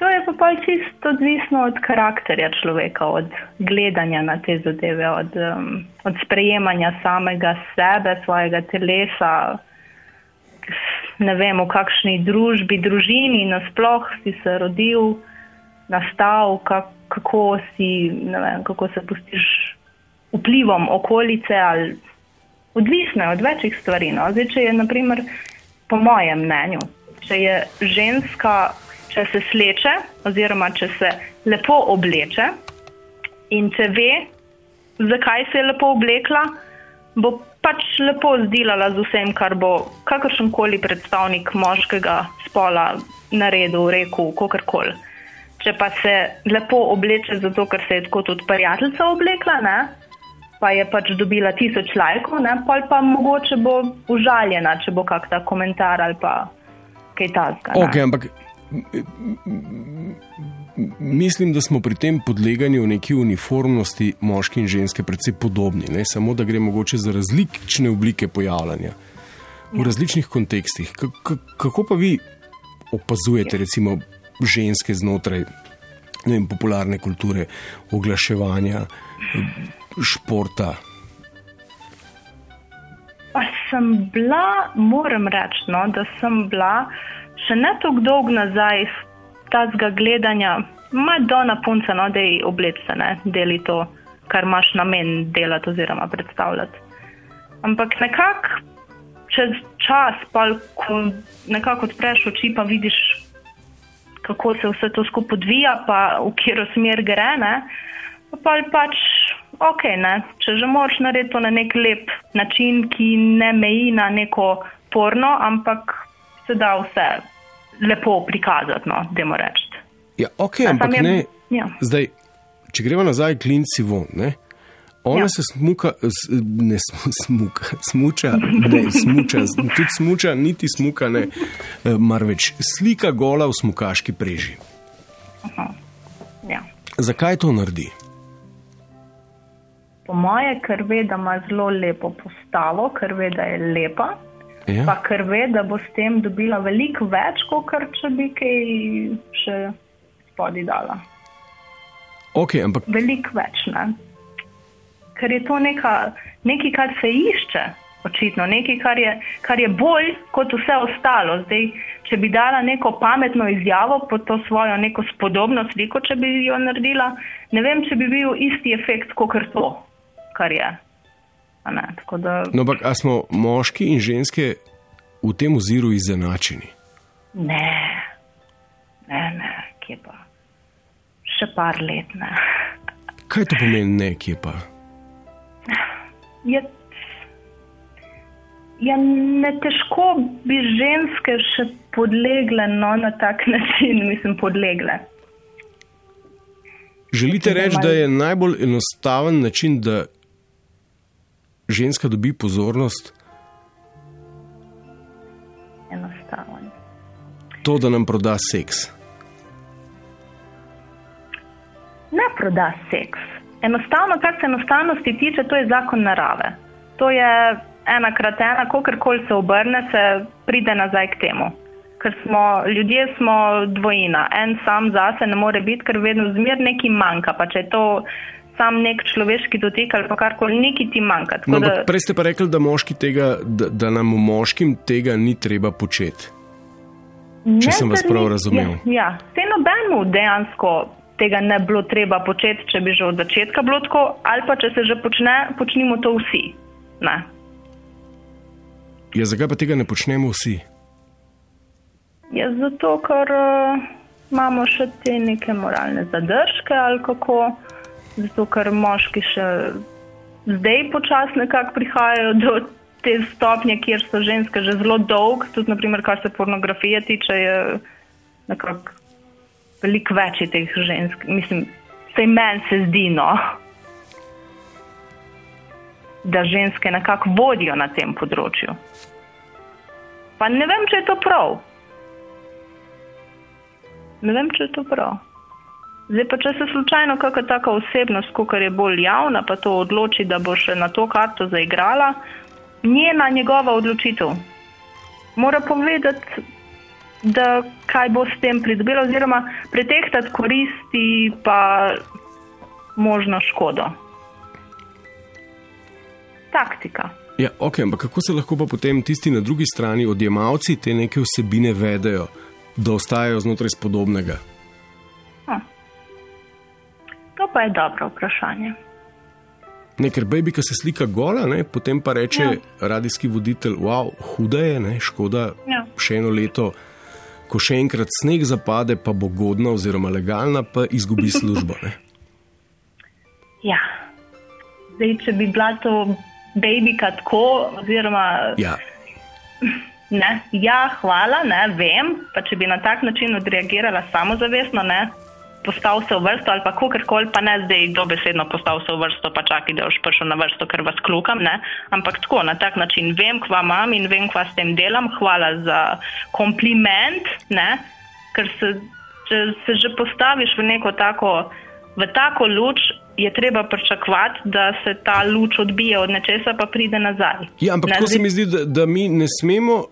To je pa pol čisto odvisno od karakterja človeka, od gledanja na te zadeve, od, um, od sprejemanja samega sebe, svojega telesa. Ne vem, v kakšni družbi, družini, nasploh si se rodil, nastal, kak, kako, si, ne vem, kako se pustiš vplivom okolice. Ali, odvisno od večjih stvari. No. Zdaj, če je, naprimer, po mojem mnenju, če je ženska, če se sleče, oziroma če se lepo obleče in če ve, zakaj se je lepo oblekla, bo pač lepo zdelala z vsem, kar bo kakršen koli predstavnik moškega spola naredil, rekel, kakorkoli. Če pa se lepo obleče zato, ker se je tako tudi prijateljica oblekla, ne? pa je pač dobila tisoč lajkov, ne? pol pa mogoče bo užaljena, če bo kak ta komentar ali pa kaj tasga. ne. Ok, ampak mislim, da smo pri tem podleganju neki uniformnosti moški in ženske precej podobni. Ne? Samo da gre mogoče za različne oblike pojavljanja v različnih kontekstih. K kako pa vi opazujete, recimo, ženske znotraj vem, popularne kulture, oglaševanja, športa? Pa sem bila, moram reči, no, da sem bila še ne tako dolg nazaj iz tazga gledanja, Madonna punca, no, da ji oblečce, ne, deli to, kar imaš namen delati oziroma predstavljati. Ampak nekako čez čas, pa ko nekako odpreš oči, pa vidiš, kako se vse to skupaj odvija, pa v katero smer gre, ne, pa pač ok, ne, če že moraš narediti to na nek lep način, ki ne meji na neko porno, ampak se da vse lepo prikazati, no, dajmo reči. Ja, ok, A ampak je- ne. ja. Zdaj, če gremo nazaj, klinci von, ne? Ona Ja. se smuka, ne smu- smuka, smuča, ne smuča, tudi smuča, niti smuka, ne, eh, marveč slika gola v smukaški preži. Ja. Zakaj to naredi? Po moje, ker ve, da ima zelo lepo postavo, ker ve, da je lepa, Ja. pa ker ve, da bo s tem dobila veliko več, kot kar če bi kaj še spodaj dala. Ok, ampak Veliko več, ne. Ker je to neka, nekaj, kar se išče, očitno, nekaj, kar je, kar je bolj kot vse ostalo. Zdaj, če bi dala neko pametno izjavo pod to svojo neko spodobno sliko, če bi jo naredila, ne vem, če bi bil isti efekt, kot to, kar je. Ne, da, No, ampak a smo moški in ženske v tem oziru izenačeni? ne, ne, ne, kje pa. Še par let ne. Kaj to pomeni nekje pa? Je, ja, ne težko bi ženske še podlegle no, na tak način, mislim, podlegle. Želite reči, da je najbolj enostaven način, da ženska dobi pozornost, Enostaven. to, da nam proda seks? Ne proda seks. Enostavno, kar se enostavnosti tiče, to je zakon narave. To je ena krat ena, kakorkoli se obrne, se pride nazaj k temu. Ker smo ljudje, smo dvojina. En sam zase ne more biti, ker vedno zmer nekaj manjka. Pa če je to sam nek človeški dotik ali pa karkoli, nekaj ti manjka. Tako No, da- prej ste pa rekli, da, tega, da, da nam moškim tega ni treba početi. Če Ne, sem vas prav razumel. Ja, ja. se nobenemu dejansko tega ne bi bilo treba početi, če bi že od začetka bilo tako, ali pa če se že počne, počnimo to vsi. Ne. Ja, zakaj pa tega ne počnemo vsi? Ja, zato, ker uh, imamo še te neke moralne zadržke ali kako, zato ker moški še zdaj počasi nekako prihajajo do te stopnje, kjer so ženske že zelo dolg, tudi naprimer, kar se pornografije tiče, je nekako veliko več teh žensk. Mislim, sej meni se zdi, no, da ženske nekako vodijo na tem področju. Pa ne vem, če je to prav. Ne vem, če je to prav. Zdaj pa, če se slučajno kakšna taka osebnost, kot je bolj javna, pa to odloči, da bo še na to karto zaigrala, njena njegova odločitev. Mora povedati, da kaj bo s tem pridobila, oziroma pretehtati koristi pa možno škodo. Taktika. Ja, ok, ampak kako se lahko pa potem tisti na drugi strani odjemalci te neke vsebine vedejo, da ostajajo znotraj spodobnega? To pa je dobro vprašanje. Ne, ker babika se slika gola, ne, potem pa reče ja. radijski voditelj, wow, huda je, ne, škoda, Ja. še eno leto, ko še enkrat sneg zapade, pa bo godna oziroma legalna, pa izgubi službo. Ne. Ja. Zdaj, če bi bila to babika tako, oziroma Ja, ne, ja, hvala, ne, vem, pa če bi na tak način odreagirala samozavestno, ne, postal se v vrsto ali pa kakorkoli, pa ne zdaj dobesedno postal se v vrsto, pa čakaj, da boš prišel na vrsto, ker vas klukam, ne, ampak tako na tak način. Vem, kva imam in vem, kva s tem delam, hvala za kompliment, ne, ker se, če se že postaviš v neko tako, v tako luč, je treba pričakovati, da se ta luč odbije od nečesa, pa pride nazaj. ja ampak Ne, tako se mi zdi, da, da mi ne smemo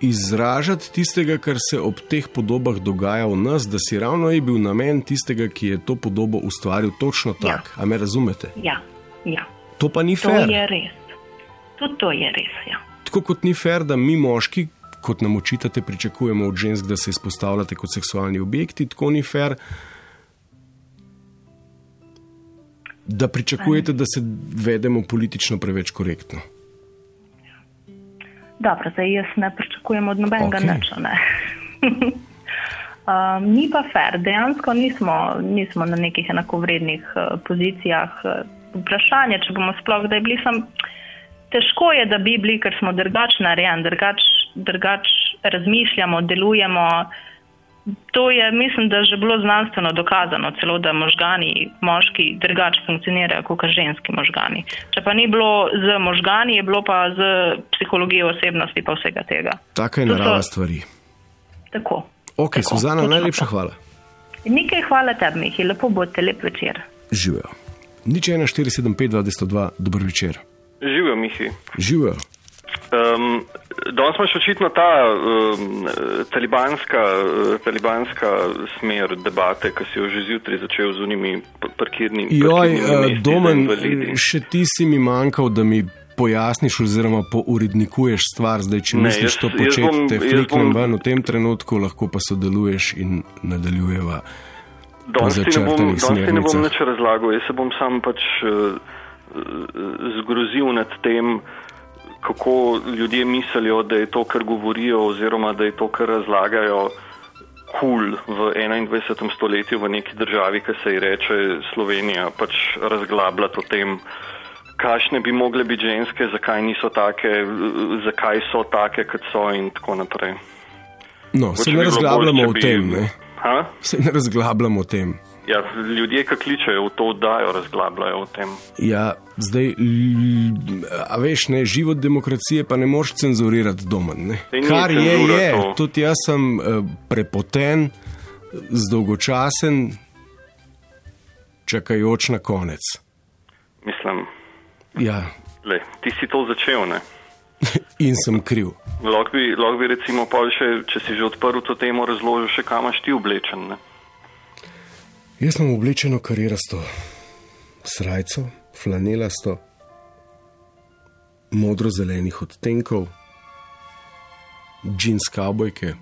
izražati tistega, kar se ob teh podobah dogaja v nas, da si ravno je bil namen tistega, ki je to podobo ustvaril točno tak. Ja. A me razumete? Ja, ja. To pa ni To fair. je res. Tudi to je res. Ja. Tako kot ni fair, da mi moški, kot nam očitate, pričakujemo od žensk, da se izpostavljate kot seksualni objekti, tako ni fair, da pričakujete, da se vedemo politično preveč korektno. Dobro, zdaj jaz ne pričakujem od nobenega okay. nič. Ne. Um, ni pa fair, dejansko nismo, nismo na nekih enakovrednih uh, pozicijah. Uh, vprašanje, če bomo sploh kdaj bili sam. Težko je, da bi bili, ker smo drugač narejeni, drugač, drugač razmišljamo, delujemo. To je, mislim, da že bilo znanstveno dokazano, celo da možgani moški drugače funkcionirajo kot ženski možgani. Če pa ni bilo z možgani, je bilo pa z psihologijo osebnosti pa vsega tega. Taka je To so- narava stvari. Tako. Ok, Tako, Suzana, točno najlepša hvala. Nekaj hvala tebi, Mihi, lepo bodite, lep večer. Živijo. Nič 1, 475, 202, dober večer. Živijo, Mihi. Živijo. Um, danes imaš očitno ta um, talibanska, uh, talibanska smer debate, ki si jo že zjutraj začel z unimi p- parkirnimi Joj, parkirnimi uh, Domen, invalide. še ti si mi manjkal, da mi pojasniš oziroma pourednikuješ stvar. Zdaj, če Ne, misliš jaz- to početi, te fliknem ven v tem trenutku, lahko pa sodeluješ in nadaljujeva. Danes ti ne bom, ne bom nič razlagal, jaz se bom sam pač uh, zgrozil nad tem, kako ljudje mislijo, da je to, kar govorijo, oziroma da je to, kar razlagajo, kul cool v 21. stoletju v neki državi, ki se ji reče Slovenija, pač razglabljati o tem, kakšne bi mogle biti ženske, zakaj niso take, zakaj so take, kot so in tako naprej. No, Mogoče se bi ne bilo razglabljamo bolje, o če bi- tem. Ne? Ha? Se ne razglabljamo o tem. Ja, ljudje, ki kličejo v to oddajo, razglabljajo o tem. Ja, zdaj, a veš, ne, život demokracije pa ne moš cenzurirati doma. Kar je, je. to. Tudi jaz sem uh, prepoten, zdolgočasen, čakajoč na konec. Mislim, Ja, le, ti si to začel, ne? in sem kriv. Lahko bi, lahko bi recimo pol še, če si že odprl to temo, razložil še kam imaš ti oblečen, ne? Jaz sem oblečeno karirasto srajco, flanelasto, modro-zelenih odtenkov, džins kavbojke,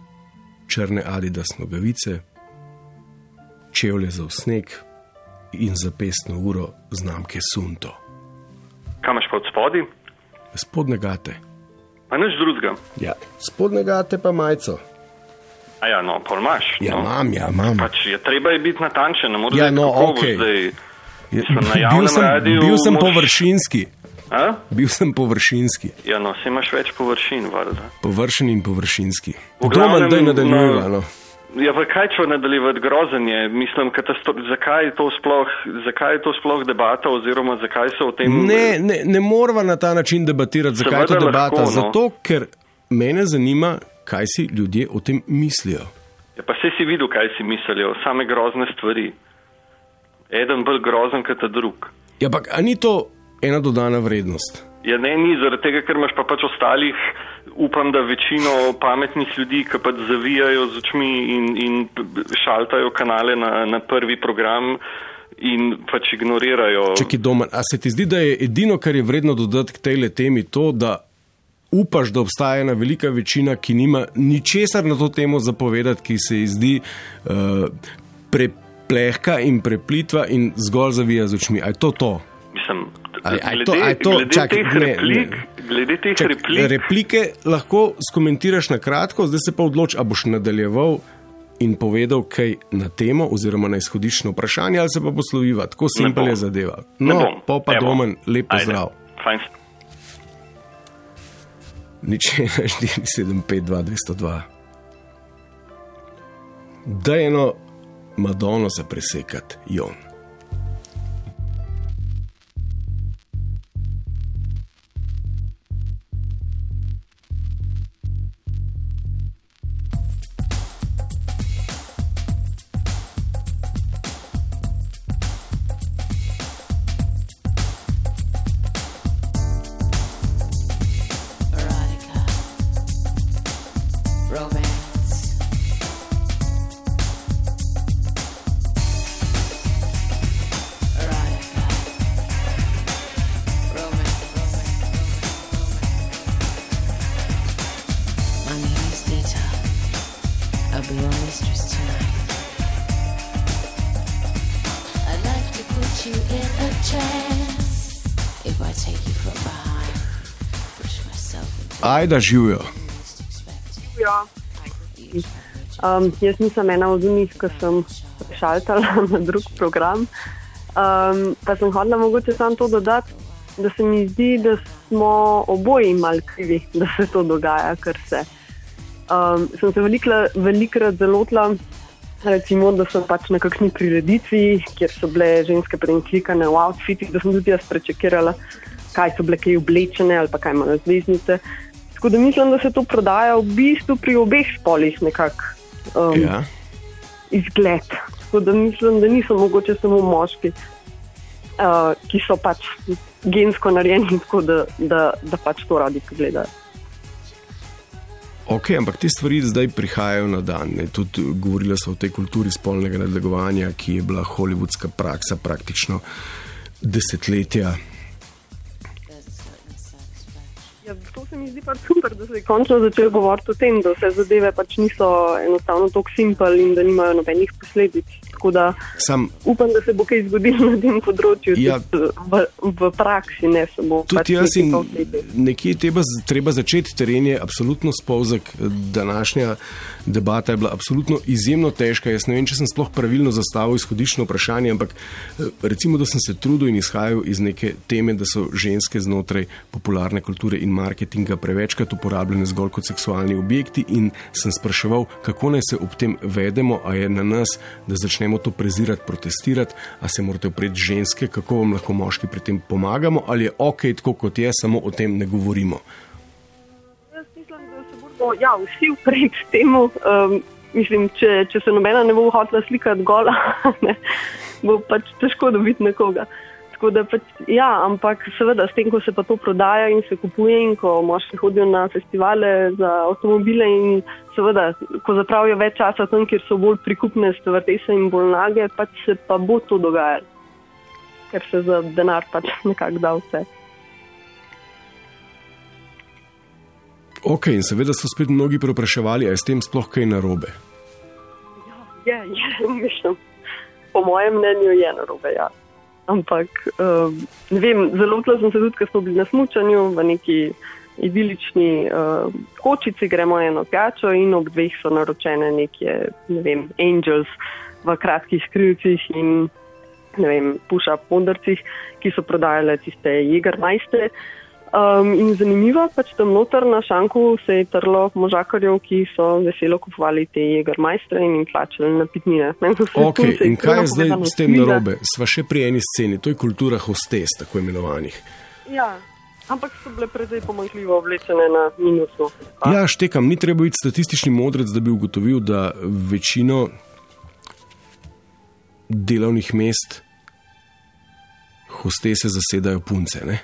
črne adidas nogavice, čevlje za sneg in zapestno uro znamke Sunto. Kam imaš pa od spodi? Spodne gate. A nič drugega. Ja, spodne gate pa majico. A ja, no, pol imaš. Ja, no. imam, ja, imam. Pač je treba je biti natančen, ne moreš Ja, no, okej. zdaj. Mislim, na bil javnem sem, radiju bil sem moraš- površinski. A? Bil sem površinski, Ja, no, se imaš več površin, valjda. površen in površinski. Domen, da nadaljujeva. no, No. Ja, pa kaj če nadaljevati grozen je? Mislim, zakaj, je to sploh, zakaj je to sploh debata oziroma zakaj se o tem... Ne, ne, ne moramo na ta način debatirati, zakaj je to debata. lahko, no. Zato, ker mene zanima, kaj si ljudje o tem mislijo. Ja, pa se si videl, kaj si mislijo, same grozne stvari. Eden bolj grozen kot drug. Ja, ampak a ni to ena dodana vrednost? Ja, ne, ni zaradi tega, ker imaš pa pač ostalih, upam, da večino pametnih ljudi, ki pač zavijajo z očmi in, in šaltajo kanale na, na prvi program in pač ignorirajo. Čekaj, doma, a se ti zdi, da je edino, kar je vredno dodati k tej temi, to, da upaš, da obstaja ena velika večina, ki nima ničesar na to temo zapovedati, ki se ji zdi uh, preplehka in preplitva in zgolj zavija z očmi. A je to to? Mislim, A je- a je glede, to- a je to- glede čakaj, teh ne, replik, ne. glede teh Čak, replik, replike lahko skomentiraš na kratko, zdaj se pa odloč, a boš nadaljeval in povedal kaj na temo oziroma na izhodiščno vprašanje, ali se pa posloviva. Tako simpel je zadeva. Ne No, pa pa domen, lep Ajde. pozdrav. Fajn. Nič 1,475,202. Da je eno Madono za presekati, Jon. Ajda živijo. Ja. Um, jaz nisem ena od njih, ki sem prešaltala na drug program. Um, pa sem hodila mogoče samo to dodati, da se mi zdi, da smo oboji mal krivi, da se to dogaja, kar se. Um, sem se velikla, velikrat zalotila, recimo, da sem pač na kakšni prireditvi, kjer so bile ženske preinklikane v outfitih, da sem tudi jaz prečekirala, kaj so bile kaj oblečene ali pa kaj imajo zvezdnice. Tako da mislim, da se to prodaja v bistvu pri obeh spolih nekako um, Ja. izgled. Tako da mislim, da niso mogoče samo moški, uh, ki so pač gensko narejeni tako, da, da, da pač to radi pogledajo. Ok, ampak te stvari zdaj prihajajo na dan. Ne? Tudi govorila so o tej kulturi spolnega nadlegovanja, ki je bila holivudska praksa praktično desetletja. Ja, to se mi zdi pač super, da se je končno začelo govoriti o tem, da vse zadeve pač niso enostavno tako simpel in da nimajo nobenih posledic. Tako da Sam upam, da se bo kaj zgodilo na tem področju Ja. v, v praksi, ne samo pač Tudi jaz in nekje treba, treba začeti, teren je absolutno spolzek. Današnja debata je bila absolutno izjemno težka. Jaz ne vem, če sem sploh pravilno zastavil izhodiščno vprašanje, ampak eh, recimo, da sem se trudil in izhajal iz neke teme, da so ženske znotraj popularne kulture in marketinga prevečkrat uporabljene zgolj kot seksualni objekti in sem spraševal, kako naj se ob tem vedemo, a je na nas, da začnemo to prezirati, protestirati, a se morate opreti ženske, kako vam lahko moški pri tem pomagamo, ali je ok, tako kot je, samo o tem ne govorimo. Bo ja, vsi vpred temu. Um, mislim, če, če se nobena ne bo hotela slikati gola, ne, bo pač težko dobiti nekoga. Tako da pač, ja, ampak seveda, s tem, ko se pa to prodaja in se kupuje, in ko moški hodijo na festivale za avtomobile, in seveda, ko zapravijo več časa tam, kjer so bolj prikupne stvartese in bolj nage, pač se pa bo to dogajalo, ker se za denar pač nekako da vse. Ok, in seveda so spet mnogi prepraševali, ali je s tem sploh kaj narobe. Je, je, mislim, po mojem mnenju je narobe. Ja. Ampak um, ne vem, zelo tla sem se tudi, ker smo bili na smučanju v neki idilični uh, kočici, gremo eno pijačo in ob dveh so naročene neke, ne vem, angels v kratkih skrilcih in ne vem, puša podrcih, ki so prodajale tiste jegermajste. Um, in zanimivo, pač tam noter na šanku se je trlo možakarjev, ki so veselo kupovali te jegermajstre in jim plačali napitnine. So se Ok, in kaj je zdaj s tem narobe? Sva še pri eni sceni, to je kultura hostes, tako imenovanih. Ja, ampak so bile precej pomanjkljivo oblečene na minusno. Ja, štekam, ni treba biti statistični modrec, da bi ugotovil, da večino delovnih mest hostese zasedajo punce. Ne?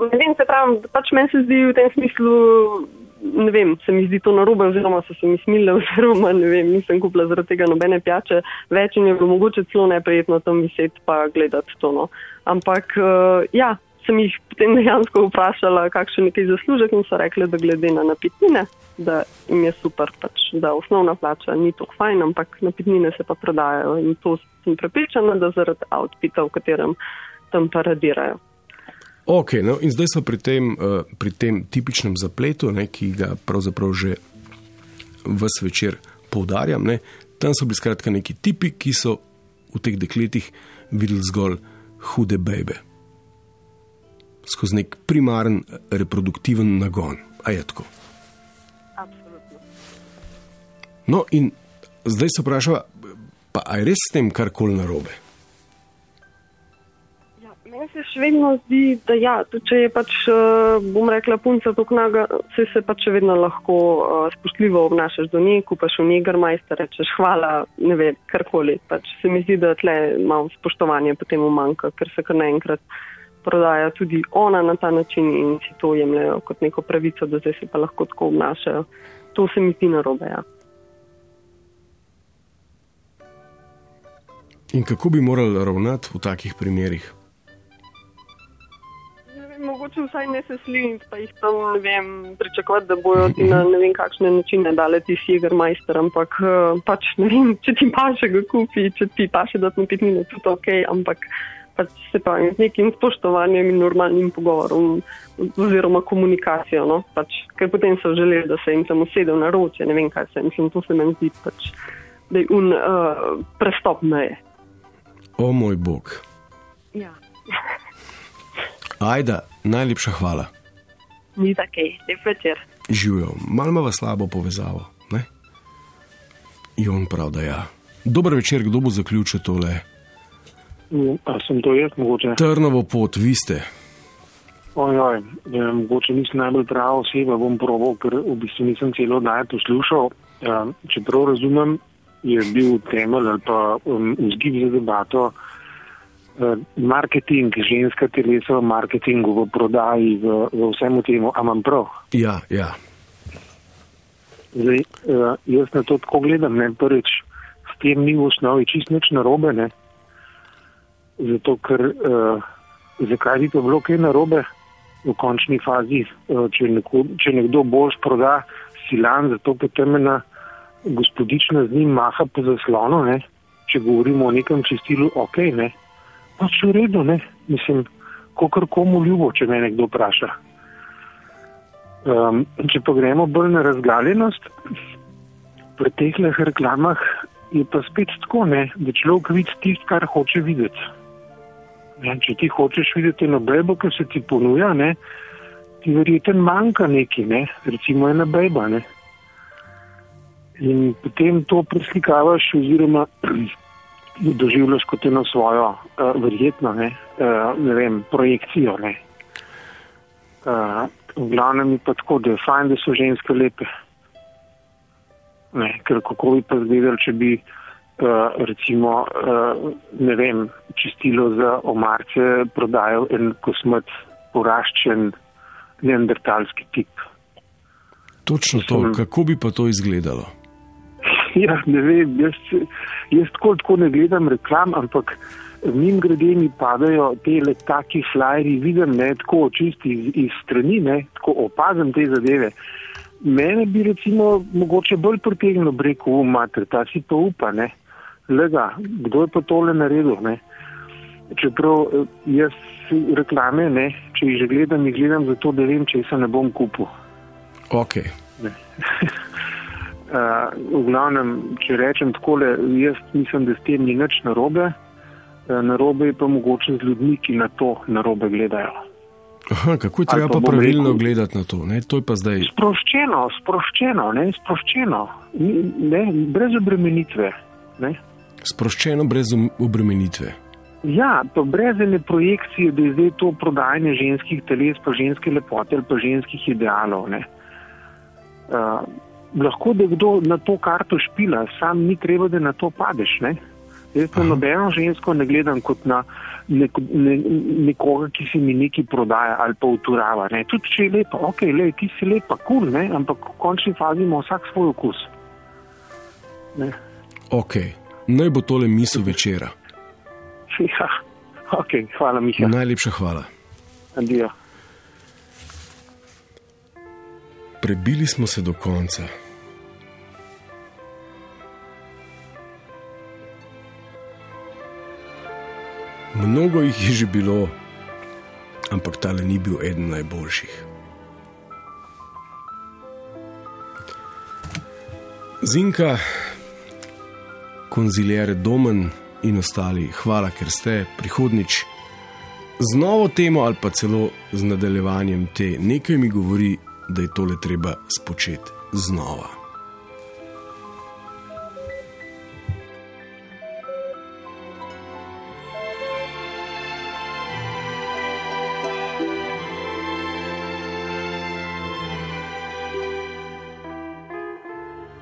Ne vem, se pravi, pač meni se zdi v tem smislu, ne vem, se mi zdi to narobe, oziroma so se mi smile, oziroma ne vem, nisem kupila zaradi tega nobene pijače več in je bilo mogoče celo neprijetno tam viseti pa gledati to. No. Ampak, uh, ja, sem jih potem dejansko vprašala, kakšen je nekaj zaslužek in so rekli, da glede na napitnine, da jim je super, pač, da osnovna plača ni tako fajn, ampak napitnine se pa prodajajo in to sem prepričana, da zaradi outfita, v katerem tam paradirajo. Ok, no in zdaj smo pri tem, uh, pri tem tipičnem zapletu, ne, ki ga pravzaprav že vse večer poudarjam. Ne. Tam so bili skratka neki tipi, ki so v teh dekletih videli zgolj hude bebe. Skozi nek primaren reproduktiven nagon. A je tako? Absolutno. No, in zdaj se vprašava, pa je res s tem karkoli narobe? Vedno zdi, da ja, tudi če je pač, eh, bom rekla, punca tako naga, se se pač vedno lahko uh, spoštljivo obnašaš do nje, kupaš v negermajster, rečeš hvala, ne vem, karkoli. Pač se mi zdi, da tle malo spoštovanje potem umanka, ker se kar naenkrat prodaja tudi ona na ta način in si to jemljajo kot neko pravico, da se pa lahko tako obnašajo. To se mi zdi narobe, ja. In kako bi morali ravnati v takih primerih? Mogoče vsaj ne se sliniti, pa jih tam ne vem, pričakovati, da bojo ti na ne vem kakšne načine dale ti sigermajster, ampak eh, pač ne vem, če ti paše ga kupi, če ti paše dati na pitnine, tudi ok, ampak pač se pravi z nekim spoštovanjem in normalnim pogovorom oziroma komunikacijo. No? Pač, ker potem so želeli, da se jim tam usedel na roče, ne vem kaj se, mislim, to se meni zdi pač, da je un uh, prestop meje. O moj bog. Ja. Ajda, najlepša hvala. Ni tako, lep večer. Živijo, malo ima slabo povezavo. Ne? Jon prav, da ja. Dober večer, kdo bo zaključil tole? A sem to jaz, mogoče? Trnovo pot, vi ste. Ojoj, eh, mogoče nisem najbolj prava oseba, bom proval, ker v bistvu nisem celo oddajo poslušal. Eh, Če prav razumem, je bil temelj ali pa um, vzgib za debato marketing, ženska telesa v marketingu, v prodaji, v, v vsemu temu. A imam prav? Ja, ja. Zdaj, uh, jaz na to tako gledam, ne prvič, s tem ni v osnovi čist nič narobe, ne. Zato, ker uh, zakaj bi pa bilo kaj narobe v končni fazi, uh, če, neko, če nekdo boš proda silan, zato ker temena gospodična z njim maha po zaslonu, ne. Če govorimo o nekem čistilu, ok, ne. Pač v redu, ne. Mislim, kakor komu ljubo, če me nekdo vpraša. Um, če pa gremo bolj na razgaljenost, pri teh reklamah je pa spet tako, ne, da človek vidi tisto, kar hoče videti. Ne, če ti hočeš videti eno bebo, ki se ti ponuja, ne, ti verjetno manjka nekaj, ne, recimo ena beba. Ne. In potem to preslikavaš oziroma doživljaš kot eno svojo, uh, verjetno, ne, uh, ne vem, projekcijo. Ne. Uh, v glavnem je pa tako, da je fajn, da so ženske lepe. Ne, ker kako bi pa izgledali, če bi uh, recimo, uh, ne vem, čistilo za omarce prodajal en kosmet poraščen neandertalski tip. Točno to, kako bi pa to izgledalo? Ja, ne vem, jaz, jaz tako, tako ne gledam reklam, ampak mim grede mi padajo te taki flyeri, vidim ne tako čisti iz, iz strani, ne tako opazim te zadeve. Mene bi recimo mogoče bolj pritegnilo breko v mater, ta si pa upa, ne. Lega, kdo je pa tole naredil, ne. Čeprav eh, jaz reklame, ne, če jih že gledam, jih gledam zato, da vem, če se ne bom kupil. Ok. Ne. Uh, v glavnem, če rečem takole, jaz mislim, da s tem ni nič narobe. Uh, narobe je pa mogoče z ljudmi, ki na to narobe gledajo. Aha, kako je treba pa pa pravilno rekel- gledati na to? Ne? To pa zdaj. Sproščeno, sproščeno, ne, sproščeno, ne, brez obremenitve. Ne. Sproščeno, brez obremenitve. Ja, pa brez ene projekcije, da je zdaj to prodajanje ženskih teles, pa ženske lepote ali pa ženskih idealov. Ne. Uh, lahko da kdo na to karto špila, sam ni treba, da na to padeš. Ne. Jaz na nobeno žensko ne gledam kot na nek, ne, nekoga, ki si mi nekaj prodaja ali pa uturava. Ne. Tudi če je lepa, ok, le, ti si lepa, kul, cool, ampak v končni fazi ima vsak svoj okus. Ne. Ok, naj bo tole misel večera. Ja, ok, hvala, Miha. Najlepša hvala. Adijo. Prebili smo se do konca. Mnogo jih je že bilo, ampak tale ni bil eden najboljših. Zinka, konziliere Domen in ostali, hvala, ker ste prihodnič z novo temo ali pa celo z nadaljevanjem te. Nekaj mi govori, da je tole treba spočeti znova.